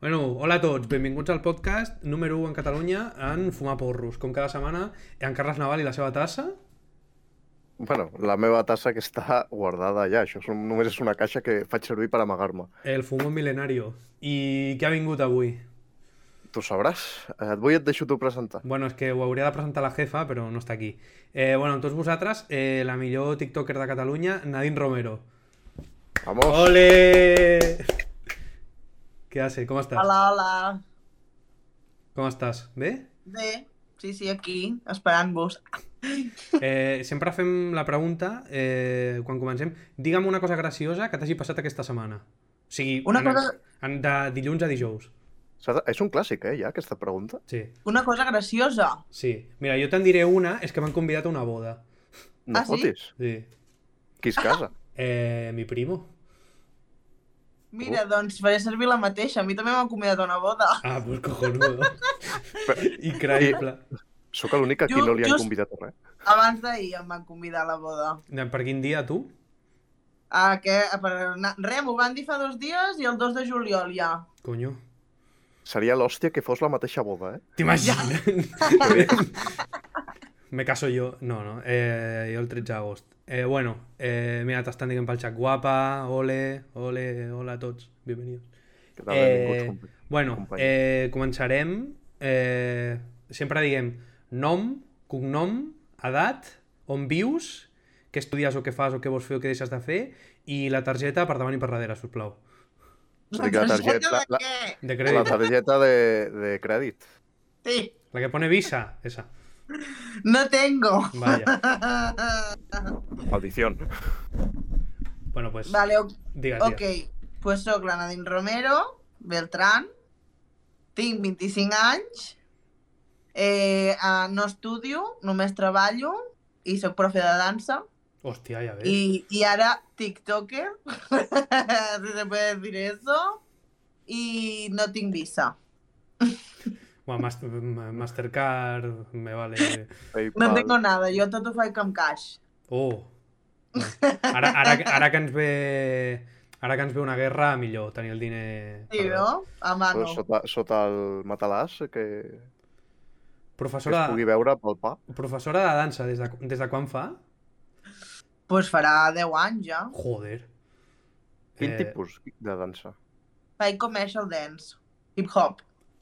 Bueno, hola a tots, benvinguts al podcast número 1 en Catalunya en Fumar Porros. Com cada setmana, en Carles Naval i la seva tassa. Bueno, la meva tassa que està guardada allà. Això és un, només és una caixa que faig servir per amagar-me. El fumo milenario. I què ha vingut avui? Tu sabràs. Eh, Et vull et deixo tu presentar. Bueno, és que ho hauria de presentar la jefa, però no està aquí. Eh, bueno, amb tots vosaltres, eh, la millor tiktoker de Catalunya, Nadine Romero. Vamos. ¡Ole! Què hace? Com estàs? Hola, hola. Com estàs? Bé? Bé, sí, sí, aquí, esperant-vos. Eh, sempre fem la pregunta, eh, quan comencem, digue'm una cosa graciosa que t'hagi passat aquesta setmana. O sigui, Una en, cosa- en, de dilluns a dijous. És un clàssic, eh, ja, aquesta pregunta. Sí, Una cosa graciosa. sí. Mira, jo te'n diré una, és que m'han convidat a una boda. No Ah, sí? fotis. Sí. Qui es casa? Eh, mi primo. Mira, doncs faré servir la mateixa. A mi també m'han convidat a una boda. Ah, pues cojonudo. Increïble. Sóc l'únic a qui Jo- no li han jo- convidat a res. Abans d'ahir em van convidar a la boda. Per quin dia, tu? A què? A per. Re, m'ho van dir fa dos dies i el 2 de juliol ja. Coño. Seria l'hòstia que fos la mateixa boda, eh? T'imagines? Me caso yo. No, no. Eh, jo el 13 d'agost. Eh, bueno, eh, mira, t'estan dient pel xat guapa, ole, ole, hola a tots, bienvenidos. Que tal, Eh, benvinguts, bueno, company. eh, començarem. Eh, sempre diguem nom, cognom, edat, on vius, què estudies o què fas o què vols fer o què deixes de fer i la targeta per davant i per darrere, sisplau. La targeta- de la- què? De La crèdit. targeta de, de crèdit. Sí, La que pone Visa, esa. No tengo. Vaya. Maldición. Bueno, pues Vale, ok. digues. Pues sóc la Nadine Romero, Beltrán, tinc 25 anys, eh, no estudio, només treballo i sóc profe de dansa. Hòstia, ja ves. Y, y ahora TikToker, si se puede decir eso, y no tengo visa. Bueno, Mas- Ma- Mastercard, me vale. No PayPal. tengo nada, yo todo faig amb cash. Oh. Bueno. Ara, ara, ara que ens ve... Ara que ens ve una guerra, millor tenir el diner... Sí, per- no? A mano. Però Sota, sota el matalàs, que, que Professora, es pugui veure pel pa. professora de dansa, des de, des de quan fa? Pues farà 10 anys ja. Joder. Quin Eh, tipus de dansa? Faig commercial dance, hip-hop.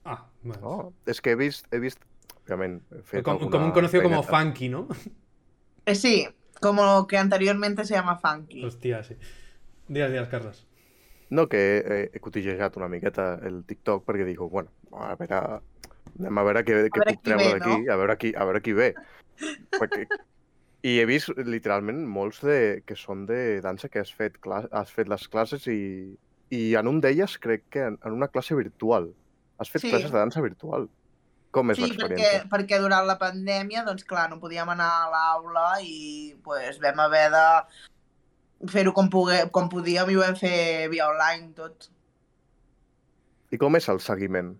Ah, bueno. No, és que he vist, he vist, òbviament, he fet Com, alguna com un conocido como feineta. funky, ¿no? Eh, sí, como que anteriormente se llama funky. Hòstia, sí. Digues, digues, Carles. No, que he, he cotillejat una miqueta el TikTok perquè dic, bueno, a veure, anem a veure què, què veure puc treure d'aquí, no? a veure qui, a veure qui ve. perquè... I he vist literalment molts de, que són de dansa que has fet, has fet les classes i, i en un d'elles crec que en, en una classe virtual. Has fet Sí. classes de dansa virtual. Com és Sí, perquè, l'experiència? perquè durant la pandèmia, doncs clar, no podíem anar a l'aula i pues, vam haver de fer-ho com, pogué, com podíem i ho vam fer via online tot. I com és el seguiment?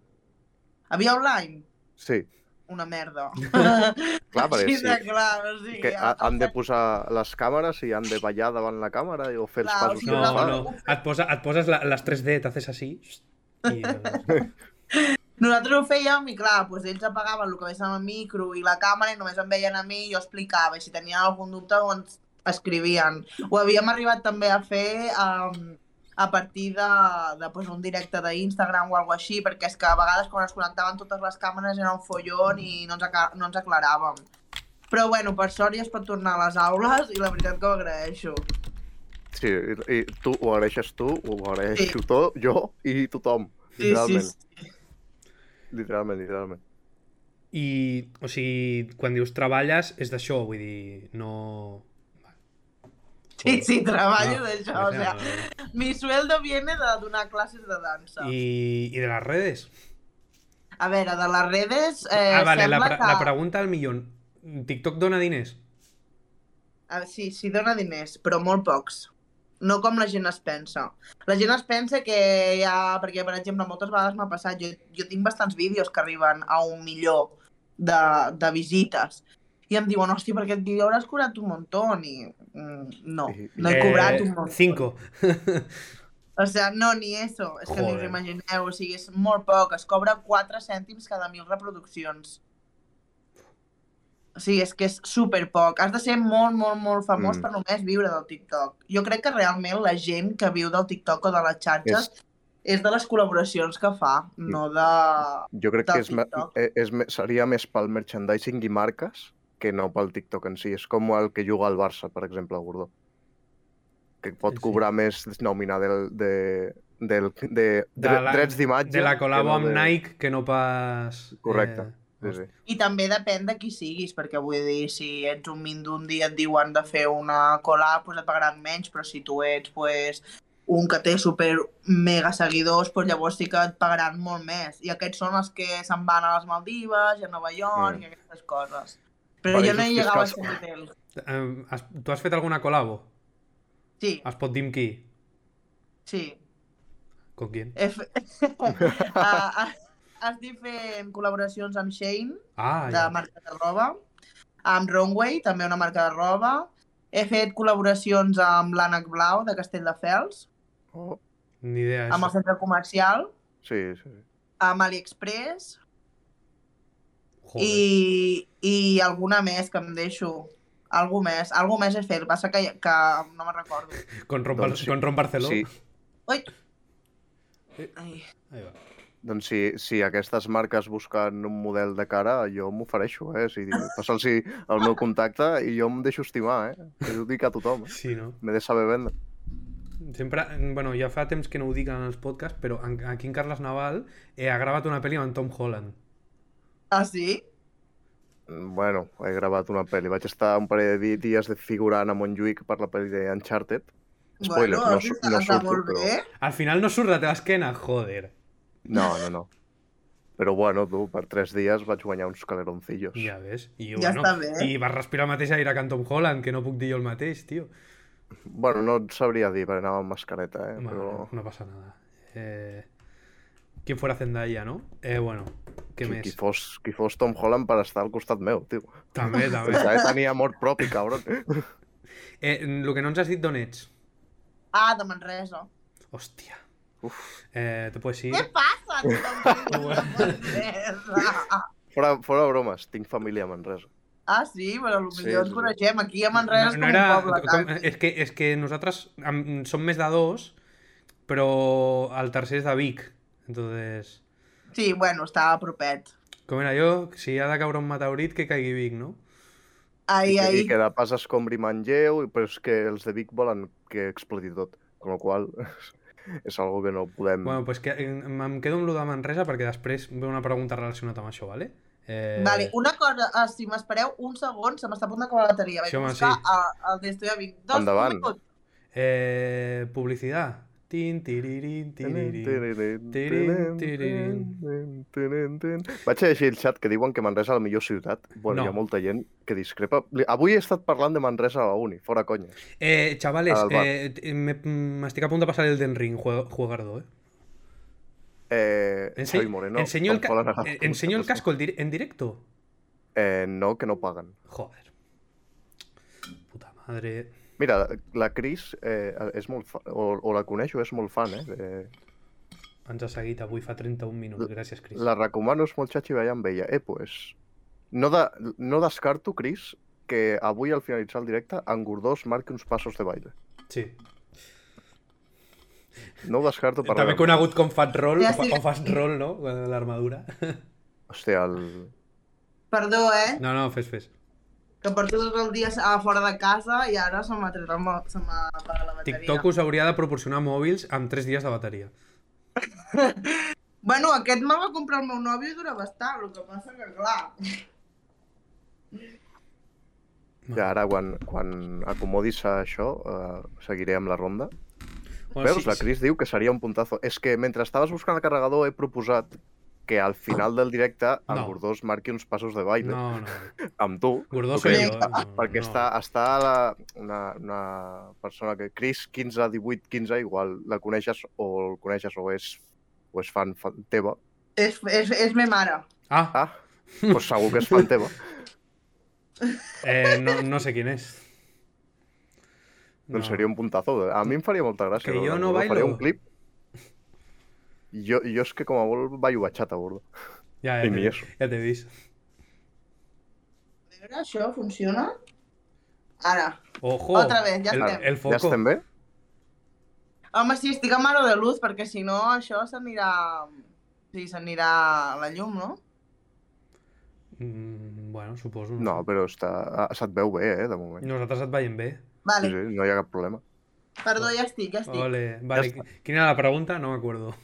A via online? Sí, Una merda. clar, perquè sí. de clar, o sigui... Que ha- han de posar les càmeres i han de ballar davant la càmera o fer els Clar, o passos sigui, que No, fa. no. Et, posa, et poses la, les 3D, t'haces així... I... Nosaltres ho fèiem i clar, doncs ells apagaven el que veiem el micro i la càmera i només em veien a mi i jo explicava. I si tenien algun dubte, doncs escrivien. Ho havíem arribat també a fer um, a partir de, de pues, un directe d'Instagram o alguna així, perquè és que a vegades quan es connectaven totes les càmeres era un follon i no ens, no ens aclaràvem. Però bueno, per sort ja es pot tornar a les aules i la veritat que ho agraeixo. Sí, i, i tu ho agraeixes tu, ho agraeixo Sí. tot, jo i tothom. Sí, Literalment, sí, sí. Literalment, literalment. I, o sigui, quan dius treballes, és d'això, vull dir, no... Sí, sí, treballo No, d'això. O sea, mi sueldo viene de donar classes de dansa. I, I de les redes? A veure, de les redes... Eh, ah, vale, la, pre que... la pregunta al millón. TikTok dona diners? Ah, sí, sí, dona diners, però molt pocs. No com la gent es pensa. La gent es pensa que hi ha... Perquè, per exemple, moltes vegades m'ha passat... Jo, jo tinc bastants vídeos que arriben a un milió de, de visites. I em diuen, hòstia, per aquest vídeo hauràs cobrat un muntó. I mm, no, no he cobrat Eh, un muntó. Cinco. O sigui, no, ni eso. És que ni us Joder. imagineu. O sigui, és molt poc. Es cobra 4 cèntims cada mil reproduccions. O sigui, és que és super poc. Has de ser molt, molt, molt famós Mm. per només viure del TikTok. Jo crec que realment la gent que viu del TikTok o de les xarxes és, és de les col·laboracions que fa, no de... Jo crec que és, eh, és, seria més pel merchandising i marques que no pel TikTok en si. És com el que juga al Barça, per exemple, el Gordó. Que pot Sí. cobrar més nòmina del, de, del, de, de, De la- drets d'imatge. De la col·labo no amb de... Nike que no pas... Correcte. Eh, Sí, sí. I també depèn de qui siguis, perquè vull dir, si ets un mindundi i et diuen de fer una collab, doncs et pagaran menys, però si tu ets pues, un que té super mega seguidors, doncs llavors sí que et pagaran molt més. I aquests són els que se'n van a les Maldives i a Nova York Mm. i aquestes coses. Però jo no he llegat a fiscals. ese nivel. Eh, has, tu has fet alguna col·labo? Sí, Es pot dir amb qui? sí. Con qui? He fe... uh, estic fent col·laboracions amb Shane, Ah, de ja. marca de roba, amb Runway, també una marca de roba. He fet col·laboracions amb l'Ànec Blau, de Castelldefels, Oh, Ni idea. amb el Això. centre comercial, sí, sí. sí. amb AliExpress Joder. i, i alguna més que em deixo. Algú més, algú més he fet, passa que, que no me'n recordo. Con Ron, Doncs sí. con Ron Barceló. Sí, Ui! Eh. Ai. Ahí va. Doncs si, si aquestes marques busquen un model de cara, jo m'ofereixo, eh? Si, passa'ls el meu contacte i jo em deixo estimar, eh? Que ho dic a tothom, eh? Sí, no? M'he de saber vendre. Sempre, bueno, ja fa temps que no ho dic en els podcasts, però aquí en Carles Naval eh, ha gravat una pel·li amb en Tom Holland. Ah, sí? Bueno, he gravat una pel·li. Vaig estar un parell de di- dies de figurant a Montjuïc per la pel·li de Uncharted. Spoiler, bueno, no, no surto, però... Al final no surt la teva esquena, joder. No, no, no. Però bueno, tu, per tres dies vaig guanyar uns caleroncillos. Ja ves. I, Ja bueno, està bé. I vas respirar el mateix aire que en Tom Holland, que no puc dir jo el mateix, tio. Bueno, no et sabria dir, perquè anava amb mascareta, eh? Bueno, Però... no pasa nada. Eh, ¿Quién fuera Zendaya, no? Eh, bueno, què Qui, més? qui, fos, qui fos Tom Holland per estar al costat meu, tio. També, també. Que tenia amor propi, cabron. Eh, el que no ens has dit d'on ets. Ah, de Manresa. Hòstia. Eh, te puedes ir? Què passa? tu, de Manresa? Fora, fora bromes, tinc família a Manresa. Ah, sí? Però potser Sí, sí, ens sí, sí. coneixem. Aquí a Manresa és no, com era, un poble. com, és, que, és que nosaltres am, som més de dos, però el tercer és de Vic. Entonces, Sí, bueno, estava propet. com era jo, si ha de caure un meteorit, que caigui Vic, no? Ai, I, ai. I que de pas escombri Manlleu, però és que els de Vic volen que exploti tot. Con la qual és algo que no podem... Bueno, pues que, em em quedo amb lo de Manresa perquè després ve una pregunta relacionada amb això, vale? Eh, Vale, una cosa, ah, si m'espereu un segon, se m'està a punt d'acabar la bateria. Vaig Sí, home, buscar sí. a- el d'Estoy a Vic. Dos, Endavant. un minut. eh, publicidad. Tin, tiririn, tiririn. Tirin. Vaig a llegir el xat que diuen que Manresa és la millor ciutat. Bueno, No. hi ha molta gent que discrepa. Avui he estat parlant de Manresa a la uni, fora conya. Eh, bar. eh, m'estic a punt de passar el Den Ring, jue- juegardo, eh? Eh, Ense Xavi Moreno. enseño el, ca- eh, enseño el casco el dir- en directo. Eh, no, que no paguen. Joder. Puta madre. Mira, la Cris eh, és molt fa... o, o la coneixo, és molt fan, eh? De... Ens ha seguit avui fa 31 minuts. Gràcies, Cris. La recomano, és molt xatxi veia amb ella. Eh, pues... No, de... no descarto, Cris, que avui al finalitzar el directe en Gordós marqui uns passos de baile. Sí. No ho descarto per També conegut com Fat Roll, Ja sí. o Fast Roll, no? L'armadura. Hòstia, el... Perdó, eh? No, no, fes, fes. Que porto tot el dia a fora de casa i ara se m'ha tret el mo- se m'ha apagat la bateria. TikTok us hauria de proporcionar mòbils amb 3 dies de bateria. Bueno, aquest me va comprar el meu nòvio i dura bastant, el que passa que, clar... Ja, ara, quan, quan acomodis a això, uh, seguiré amb la ronda. Bueno, Veus? La Cris diu que seria un puntazo. És que mentre estaves buscant el carregador he proposat que al final del directe el No. Gordós marqui uns passos de baile No, no. amb tu. Gordó yo. eh? No, Perquè no. està, està la, una, una persona que... Cris 15, 18, 15, igual la coneixes o el coneixes o és, o és fan, fan teva. És, és, és me mare. Ah, Ah, doncs segur que és fan teva. eh, no, no sé quién es. Doncs seria un puntazo. A mi em faria molta gràcia. Que jo no Faré bailo. un clip Jo, jo és que com a molt ballo batxata, bordo. Ja, I ja eso. ja t'he vist. A veure, això funciona? Ara. Ojo, Otra vez, ja el, estem. el foco. Ja estem bé? Home, sí, estic amb de luz, perquè si no això s'anirà... Sí, s'anirà a la llum, no? Mm, bueno, suposo. No, sé. però està... ah, se't veu bé, eh, de moment. Nosaltres et veiem bé. Vale, Sí, sí, no hi ha cap problema. perdó, ja estic, ja estic. Ole. Vale, està. quina era la pregunta? No m'acuerdo.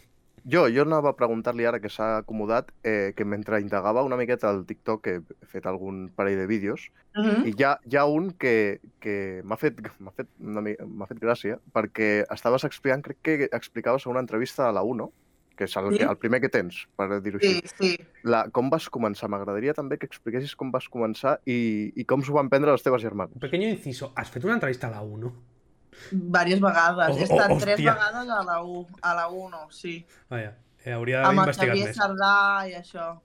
Jo, jo anava a preguntar-li ara que s'ha acomodat eh, que mentre indagava una miqueta al TikTok, que he fet algun parell de vídeos, Mhm. i hi ha, hi ha un que, que m'ha fet, m'ha fet, una fet gràcia, perquè estaves explicant, crec que explicaves a una entrevista a la 1, que és el, Sí. el primer que tens, per dir-ho Sí, així. sí. La, com vas començar? M'agradaria també que expliquessis com vas començar i, i com s'ho van prendre les teves germanes. Un pequeño inciso. Has fet una entrevista a la 1? Diverses vegades. Oh, He estat oh, tres hòstia. vegades a la 1, a la 1, sí. Vaja, eh, hauria d'haver Amb el investigat Xavier més. Sardà i això.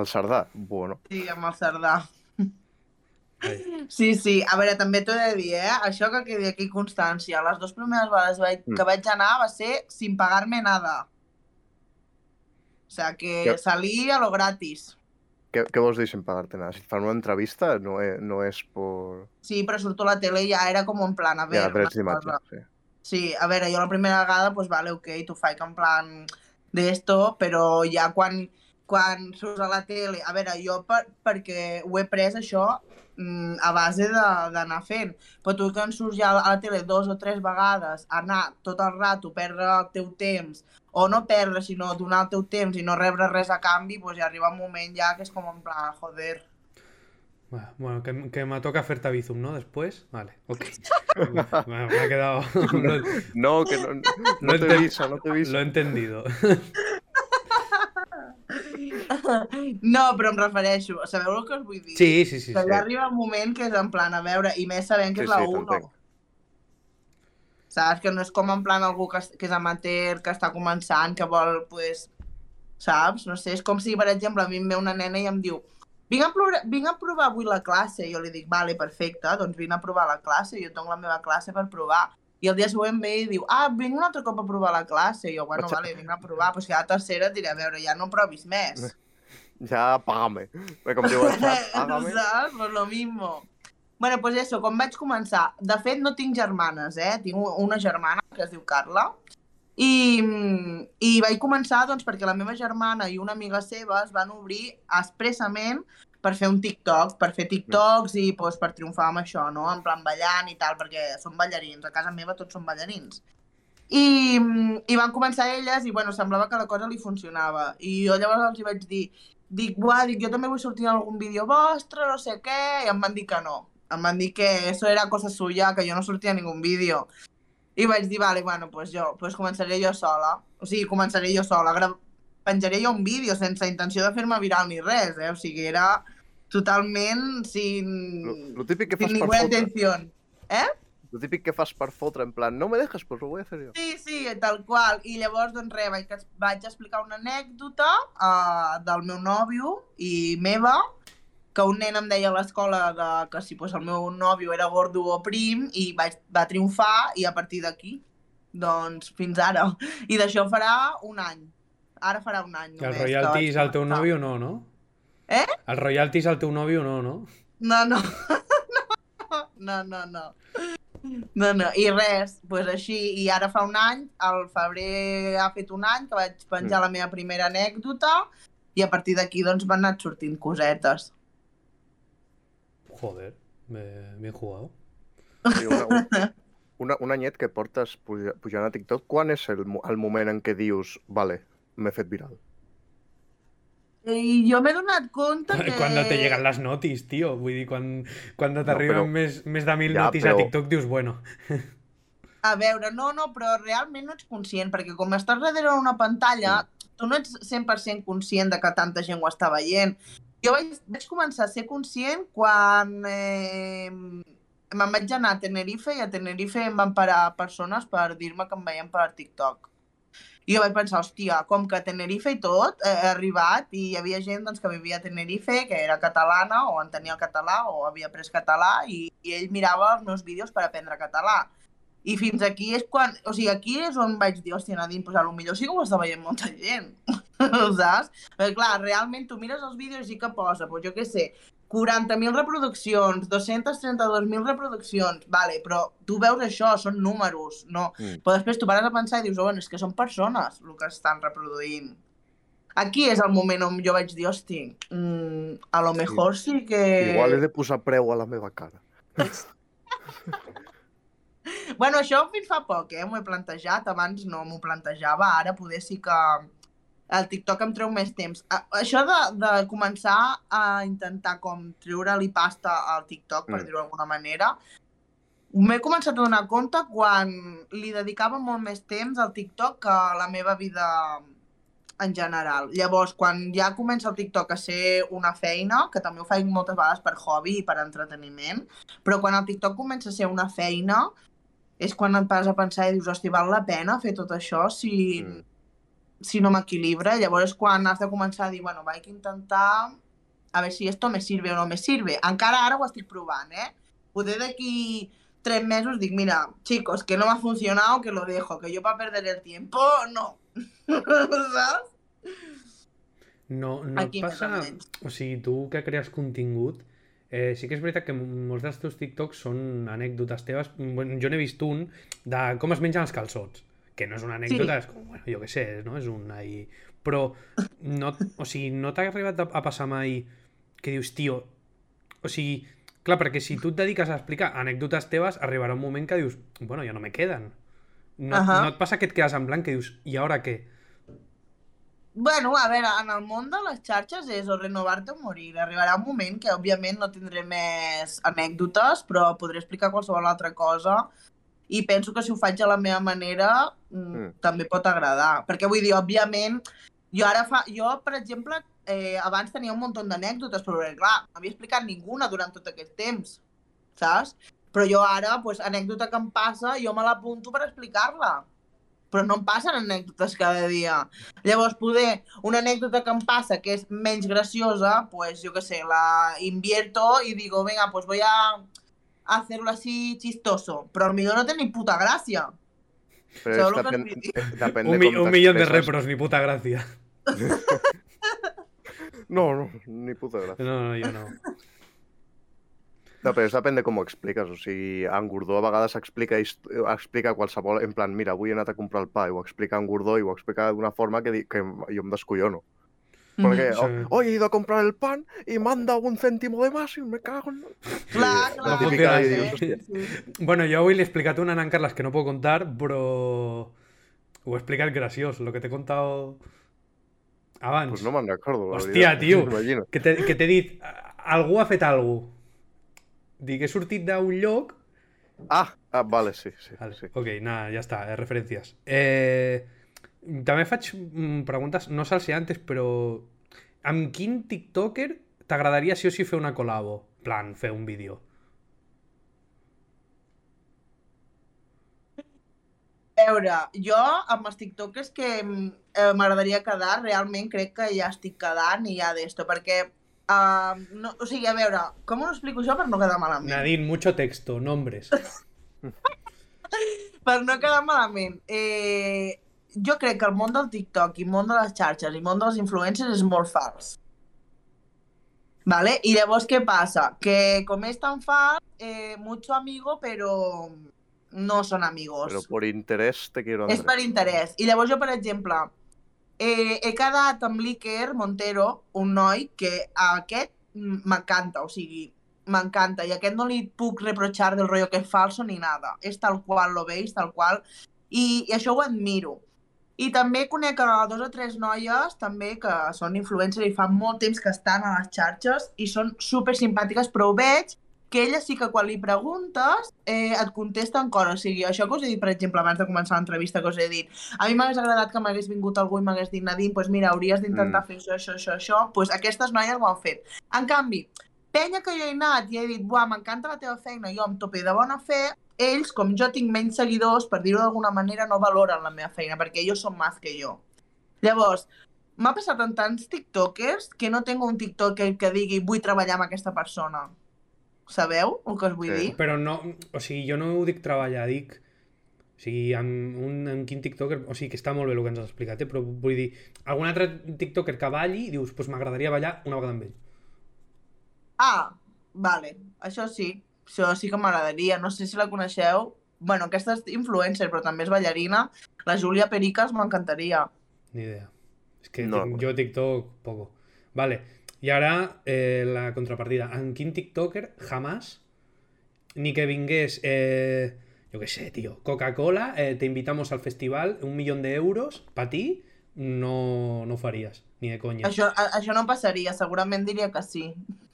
El Cerdà? Bueno. Sí, amb el Sardà. Sí, sí. A veure, també t'ho he de dir, eh? Això que quedi aquí constància. Les dues primeres vegades vaig, Mm. que vaig anar va ser sin pagar-me nada. O sea, que Que- salí a lo gratis. Què, què vols dir sin pagar-te nada? Si et fan una entrevista no és, no és por... Sí, però surto a la tele i ja era com en plan, a Ja, veure, drets una d'imatge. Sí. Sí, a veure, jo la primera vegada, pues vale, ok, t'ho faig en plan d'esto, però ja quan, quan surts a la tele... A veure, jo per, perquè ho he pres això mm, a base de- d'anar fent. Però tu que en surts ja a la tele dos o tres vegades, anar tot el rato, perdre el teu temps, o no perdre, sinó donar el teu temps i no rebre res a canvi, pues ja arriba un moment ja que és com en plan, joder, Bueno, que, que me toca hacer Bizum, ¿no? Después. Vale, ok. Me, me ha quedado. No, que no, no Lo t'he enten- vist, no t'he vist. lo he entendido. No, però em refereixo, sabeu el que us vull dir? Sí, sí, sí. que sí. arriba un moment que és en plan, a veure, i més sabent que Sí, és la sí, 1. Saps? Que no és com en plan algú que, que és amateur, que està començant, que vol, pues, saps? No sé, és com si, per exemple, a mi em ve una nena i em diu vinc a, provar, vinc a provar avui la classe. Jo li dic, vale, perfecte, doncs vinc a provar la classe, jo tinc la meva classe per provar. I el dia següent ve i diu, ah, vinc un altre cop a provar la classe. I jo, bueno, a- vale, vinc a provar, però si a la tercera et diré, a veure, ja no provis més. Ja, pagame. Bé, com diu el xat, pagame. ¿Sabes? Pues lo mismo. Bueno, pues eso, com vaig començar... De fet, no tinc germanes, eh? Tinc una germana que es diu Carla. I, I vaig començar, doncs, perquè la meva germana i una amiga seva es van obrir expressament per fer un TikTok, per fer TikToks i doncs, per triomfar amb això, no? En plan ballant i tal, perquè són ballarins. A casa meva tots són ballarins. I, I van començar elles i, bueno, semblava que la cosa li funcionava. I jo llavors els hi vaig dir, dic, buah, dic, jo també vull sortir en algun vídeo vostre, no sé què, i em van dir que no. Em van dir que eso era cosa suya, que jo no sortia en ningú vídeo. I vaig dir, vale, bueno, pues jo, pues començaré jo sola. O sigui, començaré jo sola. Gra penjaré jo un vídeo sense intenció de fer-me viral ni res, eh? O sigui, era totalment sin, Lo, lo típic que fas per fotre. intención. Lo típic que fas per fotre, en plan, no me dejes, pues lo voy a hacer yo. Sí, sí, tal qual. I llavors, doncs res, vaig, vaig explicar una anècdota uh, del meu nòvio i meva, que un nen em deia a l'escola de, que si pues, el meu nòvio era gordo o prim i vaig, va triomfar i a partir d'aquí, doncs fins ara. I d'això farà un any. Ara farà un any I el que royalties vaig al teu nòvio no, no? Eh? El royalties al teu nòvio no, no? No, no. No, no, no. No, no, i res, doncs així, i ara fa un any, al febrer ha fet un any que vaig penjar la meva primera anècdota i a partir d'aquí doncs van anar sortint cosetes. Joder, bien jugado. Sí, una, una, una, un anyet que portes puja- pujant a TikTok, quan és el, el moment en què dius, vale, m'he fet viral? I jo m'he donat compte que... Cuando te llegan las notis, tío. Vull dir, quan, quan No, t'arriben però- més, més de mil Ja, notis a però- TikTok, dius, bueno. A veure, no, no, però realment no ets conscient, perquè com estàs darrere una pantalla, tu no ets 100% conscient de que tanta gent ho està veient. Jo vaig, vaig començar a ser conscient quan eh, me'n vaig anar a Tenerife i a Tenerife em van parar persones per dir-me que em veien per TikTok. I jo vaig pensar, hòstia, com que a Tenerife i tot eh, he arribat i hi havia gent doncs, que vivia a Tenerife, que era catalana o entenia el català o havia après català i, i ell mirava els meus vídeos per aprendre català. I fins aquí és quan... O sigui, aquí és on vaig dir, hòstia, Nadine, pues a lo millor sí que ho està veient molta gent, saps? Perquè, clar, realment tu mires els vídeos i sí que posa, pues jo què sé, 40.000 reproduccions, 232.000 reproduccions, vale, però tu veus això, són números, no. Mm. Però després tu pares a pensar i dius, oh, bueno, és que són persones el que estan reproduint. Aquí és el moment on jo vaig dir, hosti, mm, a lo mejor sí que... Igual he de posar preu a la meva cara. Bueno, això fins fa poc, eh? M'ho he plantejat, abans no m'ho plantejava, ara poder sí que el TikTok em treu més temps. Això de, de començar a intentar com treure-li pasta al TikTok, per Mm. dir-ho d'alguna manera, m'he començat a donar compte quan li dedicava molt més temps al TikTok que a la meva vida en general. Llavors, quan ja comença el TikTok a ser una feina, que també ho faig moltes vegades per hobby i per entreteniment, però quan el TikTok comença a ser una feina, és quan et vas a pensar i dius, hosti, val la pena fer tot això si, Mm. si no m'equilibra? Llavors quan has de començar a dir, bueno, vaig intentar a ver si esto me sirve o no me sirve. Encara ara ho estic provant, eh? Poder d'aquí tres mesos dic, mira, chicos, que no m'ha funcionado, que lo dejo, que yo para perder el tiempo, no. Saps? No, no Aquí et passa... O sigui, tu que crees contingut, eh, sí que és veritat que molts dels teus TikToks són anècdotes teves. Bueno, jo n'he vist un de com es mengen els calçots, que no és una anècdota, és com, bueno, jo què sé, no? És un ahí... Però, no, o sigui, no t'ha arribat a, passar mai que dius, tio, o sigui, clar, perquè si tu et dediques a explicar anècdotes teves, arribarà un moment que dius, bueno, ja no me queden. No, Ahà. no et passa que et quedes en blanc que dius, i ara què? Bueno, a veure, en el món de les xarxes és o renovar-te o morir. Arribarà un moment que, òbviament, no tindré més anècdotes, però podré explicar qualsevol altra cosa i penso que si ho faig a la meva manera mm. Mm. també pot agradar. Perquè vull dir, òbviament, jo ara fa... Jo, per exemple, eh, abans tenia un munt d'anècdotes, però clar, no havia explicat ninguna durant tot aquest temps, saps? Però jo ara, pues, anècdota que em passa, jo me l'apunto per explicar-la però no em passen anècdotes cada dia. Llavors, poder, una anècdota que em passa que és menys graciosa, pues jo qué sé, la invierto y digo, venga, pues voy a hacerlo así chistoso. Però millor no té ni puta gràcia. Però Sabeu és lo que depèn, dir? depèn Un, de mi, un millón de repros, ni puta gràcia. No, no, ni puta gràcia. No, no, jo no. No, però és depèn de com ho expliques. O sigui, en Gordó a vegades explica, explica qualsevol... En plan, mira, avui he anat a comprar el pa i ho explica en Gordó i ho explica d'una forma que, que jo em descollono. Perquè, Mhm. Sí. oh, hoy he ido a comprar el pan y me han dado un céntimo de más y me cago en... Clar, clar. típica dius. Sí. Bueno, jo avui li he explicat una Nan Carles que no puedo contar, però ho he explicat graciós, lo que t'he contado abans. Pues no me'n recordo. Hòstia, tio. Que t'he dit, "A- algú ha fet alguna Dic, he sortit d'un lloc... Ah, ah, vale, sí, sí. Vale. sí. Ok, nada, ja està, eh, referències. Eh, també faig mm, preguntes no salseantes, però amb quin tiktoker t'agradaria sí o sí fer una col·labo? Plan, fer un vídeo. A veure, jo amb els tiktokers que mm, eh, m'agradaria quedar, realment crec que ja estic quedant i ja d'esto, perquè, uh, no, o sigui, a veure, com ho explico això per no quedar malament? Nadine, mucho texto, nombres. Per no quedar malament. Eh, jo crec que el món del TikTok i el món de les xarxes i el món dels influencers és molt fals. ¿Vale? I llavors què passa? Que com és tan fals, eh, mucho amigo, però no són amigos. Però per interès te quiero És per interès. I llavors jo, per exemple, eh, he quedat amb l'Iker Montero, un noi que a aquest m'encanta, o sigui, m'encanta, i aquest no li puc reprochar del rollo que és falso ni nada. És tal qual lo veis, tal qual, i, i això ho admiro. I també conec a dos o tres noies també que són influencers i fa molt temps que estan a les xarxes i són super simpàtiques, però ho veig que elles sí que quan li preguntes eh, et contesten coses. O sigui, això que us he dit, per exemple, abans de començar l'entrevista, que us he dit, a mi m'hagués agradat que m'hagués vingut algú i m'hagués dit, Nadine, doncs mira, hauries d'intentar Mm. fer això, això, això, això. Doncs aquestes noies ho han fet. En canvi, penya que jo he anat i he dit, buah, m'encanta la teva feina, jo em tope de bona fe, ells, com jo tinc menys seguidors, per dir-ho d'alguna manera, no valoren la meva feina, perquè ells són més que jo. Llavors, m'ha passat en tants tiktokers que no tinc un tiktoker que digui vull treballar amb aquesta persona. Sabeu el que us vull Sí. dir? Però no, o sigui, jo no ho dic treballar, dic O sigui, amb, un, amb quin tiktoker... O sigui, que està molt bé el que ens has explicat, eh? però vull dir, algun altre tiktoker que balli i dius, pues m'agradaria ballar una vegada amb ell. Ah, vale, això sí. Això sí que m'agradaria. No sé si la coneixeu. Bueno, aquesta és influencer, però també és ballarina. La Júlia Pericas m'encantaria. Ni idea. És que no. jo TikTok, poco. Vale. I ara, eh, la contrapartida. En quin tiktoker jamás, ni que vingués, eh, yo qué sé, tío, Coca-Cola, eh, te invitamos al festival, un millón de euros, para ti, no, no ho faries, ni de conya. Això, a, això no passaria, segurament diria que sí.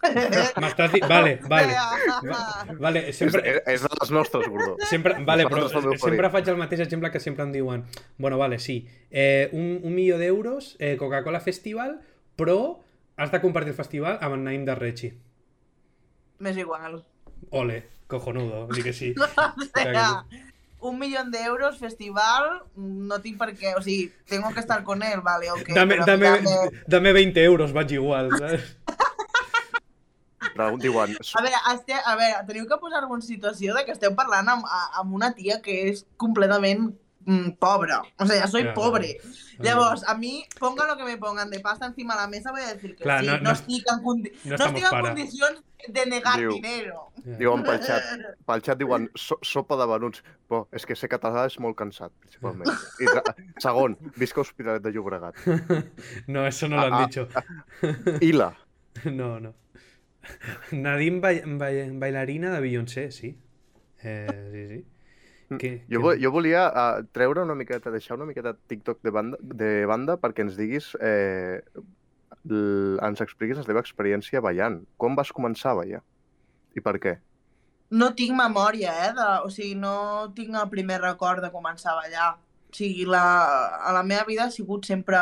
M'estàs. Vale, vale. Vale, sempre, és, és de les nostres, Gordó. Sempre, vale, però sempre faig el mateix exemple que sempre em diuen bueno, vale, sí, eh, un, un milió d'euros, eh, Coca-Cola Festival, però has de compartir el festival amb el Naim de Rechi. M'és igual. Ole, cojonudo, di que sí. O sea, un millón de euros, festival, no tinc per què, o sigui, tengo que estar con él, vale, ok. dame, dame, dame- dame 20 euros, vaig igual, saps? Però diuen, A veure, este, a veure, teniu que posar-vos en situació de que esteu parlant amb, a- amb una tia que és completament mm, pobra. O sea, soy Claro. pobre. Llavors, a mi, ponga lo que me pongan de pasta encima de la mesa, voy a decir que Clar, sí. no- No, no- estic en, condi no no estic en para. condicions de negar Diu. dinero. diuen pel xat, pel xat diuen so, sopa de venuts. Però és que ser català és molt cansat, principalment. I segon, visca Hospitalet de Llobregat. No, eso no lo han Ah, ah. dicho. Ila. No, no. Nadine ba ba bailarina de Beyoncé, sí. Eh, sí, sí. Que, Jo, que- vo- jo volia uh, treure una miqueta, deixar una miqueta TikTok de banda, de banda perquè ens diguis, eh, l- ens expliquis la teva experiència ballant. Com vas començar a ballar? I per què? No tinc memòria, eh? De, o sigui, no tinc el primer record de començar a ballar. O sigui, la, a la meva vida ha sigut sempre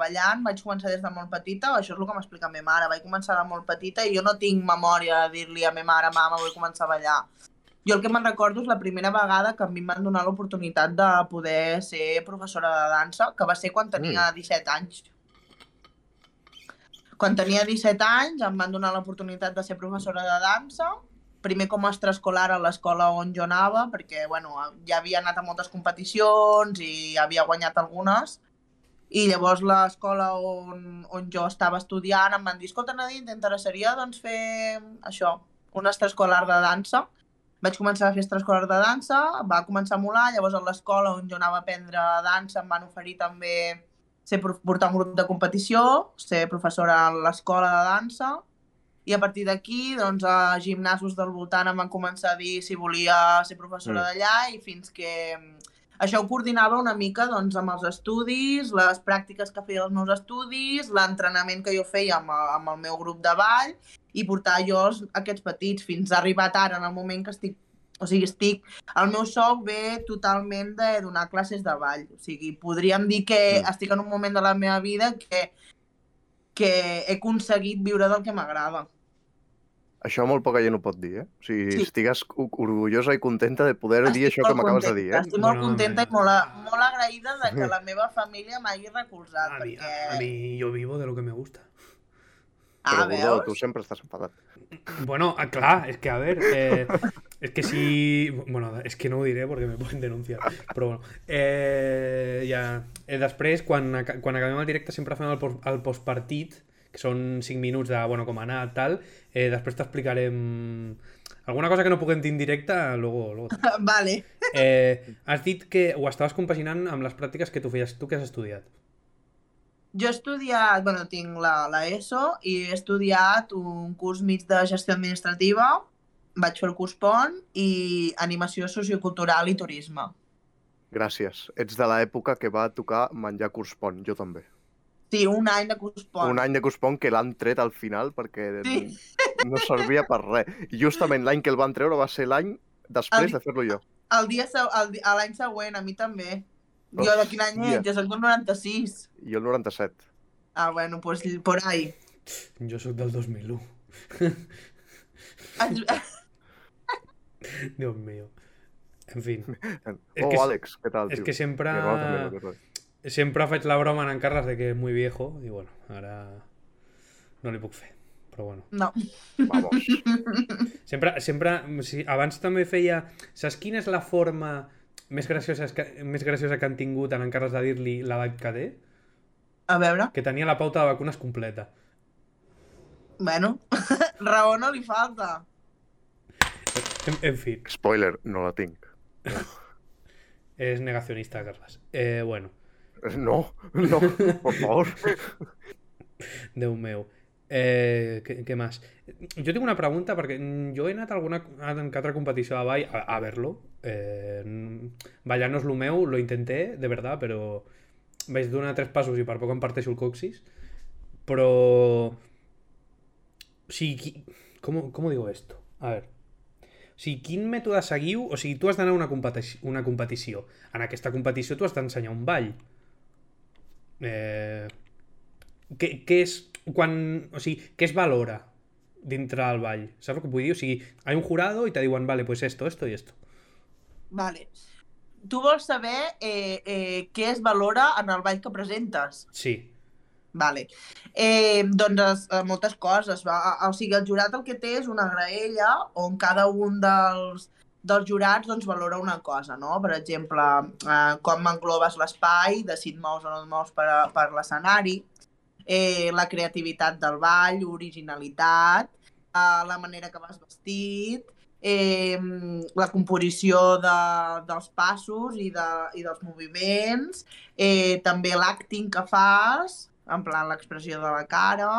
ballant, vaig començar des de molt petita, això és el que m'explica ma mare, vaig començar de molt petita i jo no tinc memòria de dir-li a ma mare, mama, vull començar a ballar. Jo el que me'n recordo és la primera vegada que a mi em van donar l'oportunitat de poder ser professora de dansa, que va ser quan tenia 17 anys. Quan tenia 17 anys em van donar l'oportunitat de ser professora de dansa, primer com a extraescolar a l'escola on jo anava, perquè bueno, ja havia anat a moltes competicions i havia guanyat algunes, i llavors l'escola on, on jo estava estudiant em van dir, escolta Nadine, t'interessaria doncs, fer això, un extraescolar de dansa. Vaig començar a fer extraescolar de dansa, va començar a molar, llavors a l'escola on jo anava a aprendre dansa em van oferir també ser, portar un grup de competició, ser professora a l'escola de dansa, i a partir d'aquí, doncs, a gimnasos del voltant em van començar a dir si volia ser professora Mm. d'allà i fins que mm, això ho coordinava una mica doncs, amb els estudis, les pràctiques que feia els meus estudis, l'entrenament que jo feia amb, amb el meu grup de ball i portar jo els, aquests petits fins a arribar ara en el moment que estic o sigui, estic... El meu sou ve totalment de donar classes de ball. O sigui, podríem dir que Mm. estic en un moment de la meva vida que, que he aconseguit viure del que m'agrada. Això molt poca gent ho pot dir, eh? O sigui, Sí. estigues orgullosa i contenta de poder dir Estic això que m'acabes de dir, eh? Estic molt contenta i molt, a- molt agraïda de que la meva família m'hagi recolzat, a, perquè... a, a mí yo vivo de lo que me gusta. Però, ah, Gordó, veus? tu sempre estàs enfadat. Bueno, ah, clar, es que a ver, eh, es que si... Bueno, es que no ho diré porque me pueden denunciar, però bueno. Eh, ja, eh, després, quan, quan acabem el directe, sempre fem el, el postpartit, que són 5 minuts de, bueno, com ha anat, tal. Eh, després t'explicarem alguna cosa que no puguem dir en directe, luego... luego. Vale. Eh, has dit que ho estaves compaginant amb les pràctiques que tu feies, tu que has estudiat. Jo he estudiat, bueno, tinc la, la ESO i he estudiat un curs mig de gestió administrativa, vaig fer el curs PON i animació sociocultural i turisme. Gràcies. Ets de l'època que va tocar menjar curspon, jo també. Sí, un any de curs PON. Un any de curspon que l'han tret al final perquè Sí. no servia per res. I justament l'any que el van treure va ser l'any després El- de fer-lo jo. El dia l'any següent, a mi també. Jo de quin any ets? Jo soc del 96. I el 97. Ah, bueno, pues por ahí. Jo sóc del 2001. Ens- Dios mío. En fin. És oh, que- Àlex, què tal, És tio? que sempre... Que. Sempre faig la broma en Carles de que és muy viejo i bueno, ara no li puc fer. Però bueno. No. Vamos. Sempre, sempre, sí, abans també feia... Saps quina és la forma més graciosa, que, més graciosa que han tingut en encarres de dir-li A veure, que tenia la pauta de vacunes completa. bueno, raó no li falta. En, en fi, Spoiler, no la tinc. és negacionista, Carles. Eh, bueno, No, no, por favor. Déu meu. Eh, què, què més? Jo tinc una pregunta, perquè jo he anat a alguna que altra competició de ball a, a ver-lo. Eh, ballar no és lo meu, lo intenté, de verdad, però vaig donar tres passos i per poc em parteixo el coxis. Però... O sigui, qui... com, com digo esto? A ver. O sigui, quin mètode seguiu? O sigui, tu has d'anar a una, competició, una competició. En aquesta competició tu has d'ensenyar un ball. Eh... Què, què és... Quan... O sigui, què es valora dintre del ball? Saps el que vull dir? O sigui, hi ha un jurado i te diuen, vale, pues esto, esto i esto. Vale. Tu vols saber eh, eh, què es valora en el ball que presentes? Sí. Vale. Eh, doncs es, eh, moltes coses. Va. O sigui, el jurat el que té és una graella on cada un dels, dels jurats doncs, valora una cosa, no? Per exemple, eh, com englobes l'espai, de si et mous o no et mous per, per l'escenari, eh, la creativitat del ball, originalitat, eh, la manera que vas vestit, eh, la composició de, dels passos i, de, i dels moviments, eh, també l'acting que fas, en plan l'expressió de la cara,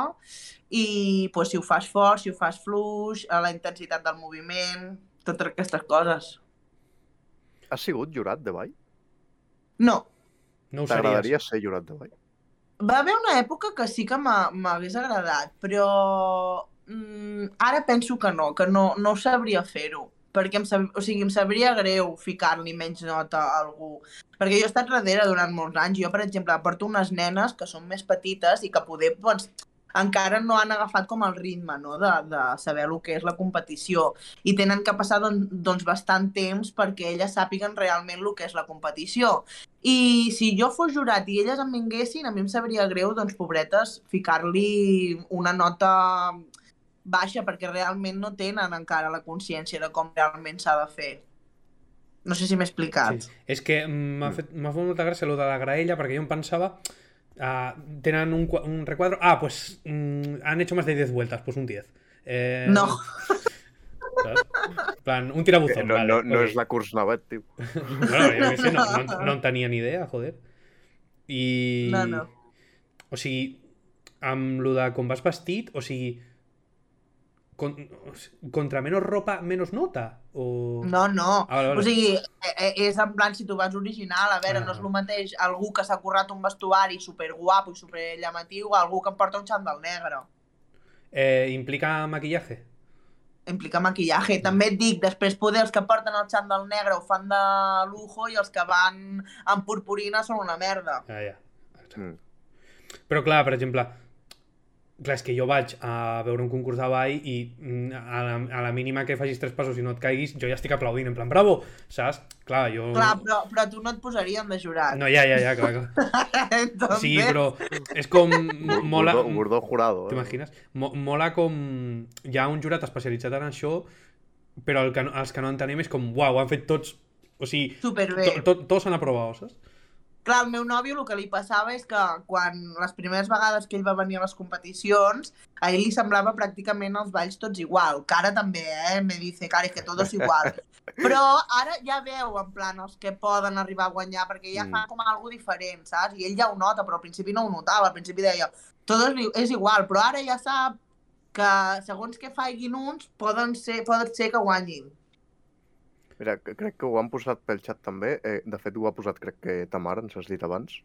i pues, si ho fas fort, si ho fas fluix, eh, la intensitat del moviment, totes aquestes coses. Has sigut jurat de ball? No, No ho T'agradaria ser jurat de ball? Va haver una època que sí que m'ha- m'hagués agradat, però mm, ara penso que no, que no, no sabria fer-ho perquè em, sab... o sigui, em sabria greu ficar-li menys nota a algú. Perquè jo he estat darrere durant molts anys. Jo, per exemple, porto unes nenes que són més petites i que poder, doncs, encara no han agafat com el ritme no? de, de saber el que és la competició i tenen que passar doncs, doncs bastant temps perquè elles sàpiguen realment el que és la competició. I si jo fos jurat i elles em vinguessin, a mi em sabria greu, doncs, pobretes, ficar-li una nota baixa perquè realment no tenen encara la consciència de com realment s'ha de fer. No sé si m'he explicat. Sí. És que m'ha fet, m'ha fet molta gràcia lo de la graella, perquè jo em pensava uh, tenen un, un recuadro... Ah, pues mm, han hecho más de 10 vueltas, pues un 10. Eh, No. ¿sabes? En plan, un tirabuzón, Eh, no, vale. no, no és la curs navet, tio. Bueno, jo què sé, no, no, no en tenia ni idea, joder. I... No, no. O sigui, amb lo de com vas vestit, o sigui, con, contra menos ropa, menos nota? O... No, no. Ah, vale, vale. O sigui, eh, eh, és en plan, si tu vas original, a veure, Ah. no és el mateix algú que s'ha currat un vestuari superguapo i superllamatiu a algú que em porta un xandall negre. Eh, implica maquillaje? Implica maquillaje. També et dic, després poder els que porten el xandall negre ho fan de lujo i els que van amb purpurina són una merda. Ah, ja. Mm. Però clar, per exemple, clar, és que jo vaig a veure un concurs de ball i mm, a la, a la mínima que facis tres passos i no et caiguis, jo ja estic aplaudint, en plan, bravo, saps? Clar, jo... Clar, però, però tu no et posarien de jurat. No, ja, ja, ja, clar, clar. Entonces, Sí, però és com... mola... Gordó, gordó jurado. Eh? T'imagines? Mo mola com... Hi ha un jurat especialitzat en això, però el que, no- els que no entenem és com, uau, ho han fet tots... O sigui, Superbé. to, to, tots han aprovat, saps? Clar, al meu nòvio el que li passava és que quan les primeres vegades que ell va venir a les competicions, a ell li semblava pràcticament els balls tots igual. Que ara també, eh? Me dice, cara, que tot és igual. Però ara ja veu, en plan, els que poden arribar a guanyar, perquè ja Mm. fan com algo diferent, saps? I ell ja ho nota, però al principi no ho notava. Al principi deia, tot és igual, però ara ja sap que segons que faiguin uns, poden ser, poden ser que guanyin. Mira, crec que ho han posat pel xat també. Eh, de fet, ho ha posat, crec que Tamara, ens has dit abans.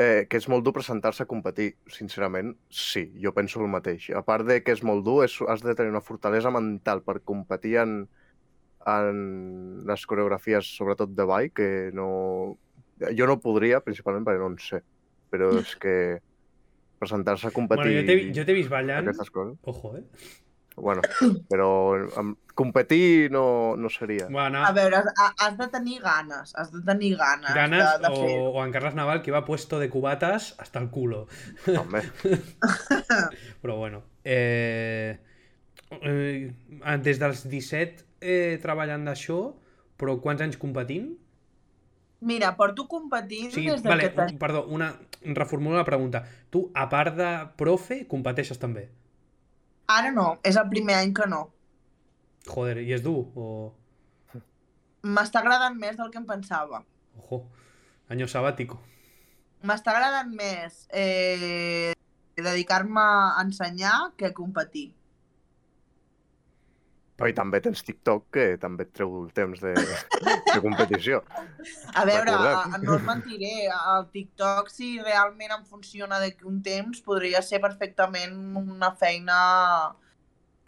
Eh, que és molt dur presentar-se a competir. Sincerament, sí, jo penso el mateix. A part de que és molt dur, és, has de tenir una fortalesa mental per competir en, en les coreografies, sobretot de ball, que no... Jo no podria, principalment perquè no en sé. Però és que presentar-se a competir Bueno, jo t'he vist ballant... Ojo, eh? Bueno, però amb, competir no, no seria. Bueno, A veure, has, has de tenir ganes, has de tenir ganes, ganes de, de fer o, o en Carles Naval, que va puesto de cubatas hasta el culo. També. Però bueno. Eh, eh, des dels 17 eh, treballant d'això, però quants anys competint? Mira, porto competint Sí, des de vale, que perdó, una, reformulo la pregunta. Tu, a part de profe, competeixes també? Ara no, és el primer any que no. Joder, i és dur? O... M'està agradant més del que em pensava. Ojo, año sabático. M'està agradant més eh, dedicar-me a ensenyar que a competir. Però i també tens TikTok, que també et treu el temps de, de competició. A veure, no us mentiré, el TikTok, si realment em funciona d'aquí un temps, podria ser perfectament una feina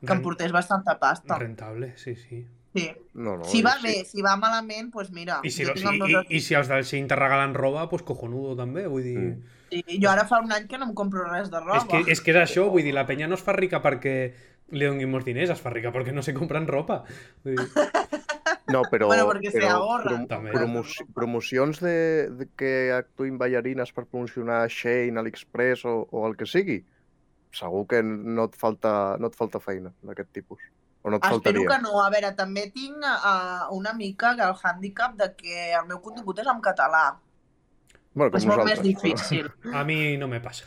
que em portés bastanta pasta. Rentable, sí, sí. Sí. No, no, Si va sí. bé, si va malament, doncs pues mira, I si, tinc si, i, i si els del Shein te regalen roba, pues cojonudo també, vull dir... Mm. Sí, jo ara fa un any que no em compro res de roba. És que, és que és això, vull dir, la penya no es fa rica perquè li donin molts diners, es fa rica perquè no se compren ropa. Vull dir, No, però, Bueno, perquè se però ahorra. prom També. promoci promocions de, de que actuïn ballarines per promocionar Shein, AliExpress o, o el que sigui, segur que no et falta, no et falta feina d'aquest tipus. O no et Espero faltaria. que no. A veure, també tinc uh, una mica el hàndicap de que el meu contingut és en català. Bueno, com és molt més difícil. a mi no me passa.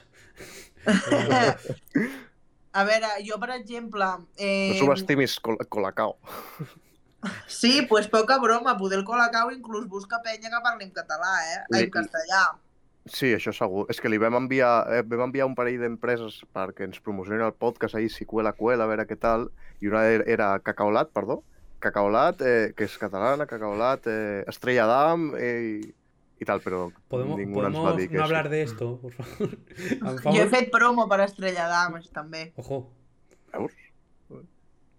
A veure, jo, per exemple... No Eh, subestimis Col Colacao. sí, doncs pues poca broma. Poder el Colacao inclús busca penya que parli en català, eh? Li- En castellà. Sí, això segur. És que li vam enviar, eh, vam enviar un parell d'empreses perquè ens promocionin el podcast ahir, si cuela, cuela, a veure què tal, i una era- era Cacaolat, perdó, Cacaolat, eh, que és catalana, Cacaolat, eh, Estrella d'Am eh, i, i tal, però Podemos, ningú ens va podemos dir que no hablar de esto, por favor. Jo he fet promo per Estrella d'Ames, també. Ojo. Veus?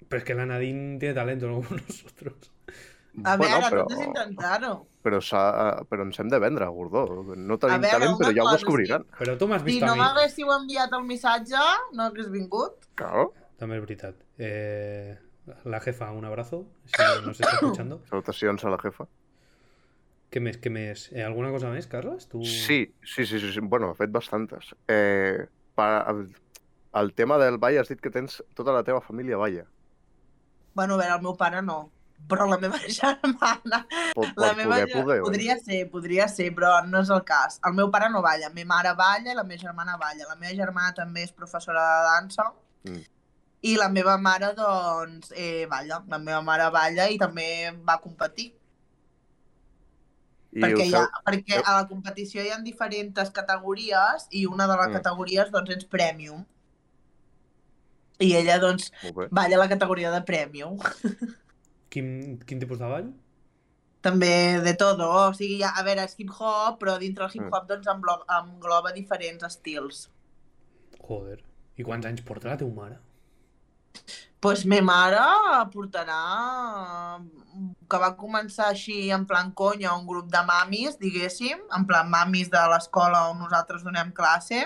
Pero es que la Nadine tiene talento, no como nosotros. A bueno, veure, però, tot és intentar-ho. però, però ens hem de vendre, Gordó. No tenim veure, talent, però ja ho descobriran. Però tu m'has Si vist a no mi. m'haguéssiu enviat el missatge, no hagués vingut. Claro. També és veritat. Eh, la jefa, un abrazo, si nos está escuchando. Salutacions a la jefa. Què més, què més? Eh, alguna cosa més, Carles? Tu... Sí, sí, sí, sí, sí. Bueno, he fet bastantes. Eh, per, el, el tema del ball has dit que tens tota la teva família balla. Bueno, a veure, el meu pare no. Però la meva germana... Pot, La meva poder, poder. Podria ser, podria ser, però no és el cas. El meu pare no balla, la meva mare balla i la meva germana balla. La meva germana també és professora de dansa Mm. i la meva mare, doncs, eh, balla. La meva mare balla i també va competir. I perquè, hi ha, perquè a la competició hi ha diferents categories i una de les Mm. categories doncs, és Premium. I ella, doncs, balla a la categoria de Premium. Quin, quin tipus de ball? També de tot, o sigui, ja, a veure, és hip-hop, però dintre el Mm. hip-hop doncs, englo- engloba diferents estils. Joder. I quants anys porta la teva mare? Pues me mare portarà que va començar així en plan conya un grup de mamis, diguéssim, en plan mamis de l'escola on nosaltres donem classe,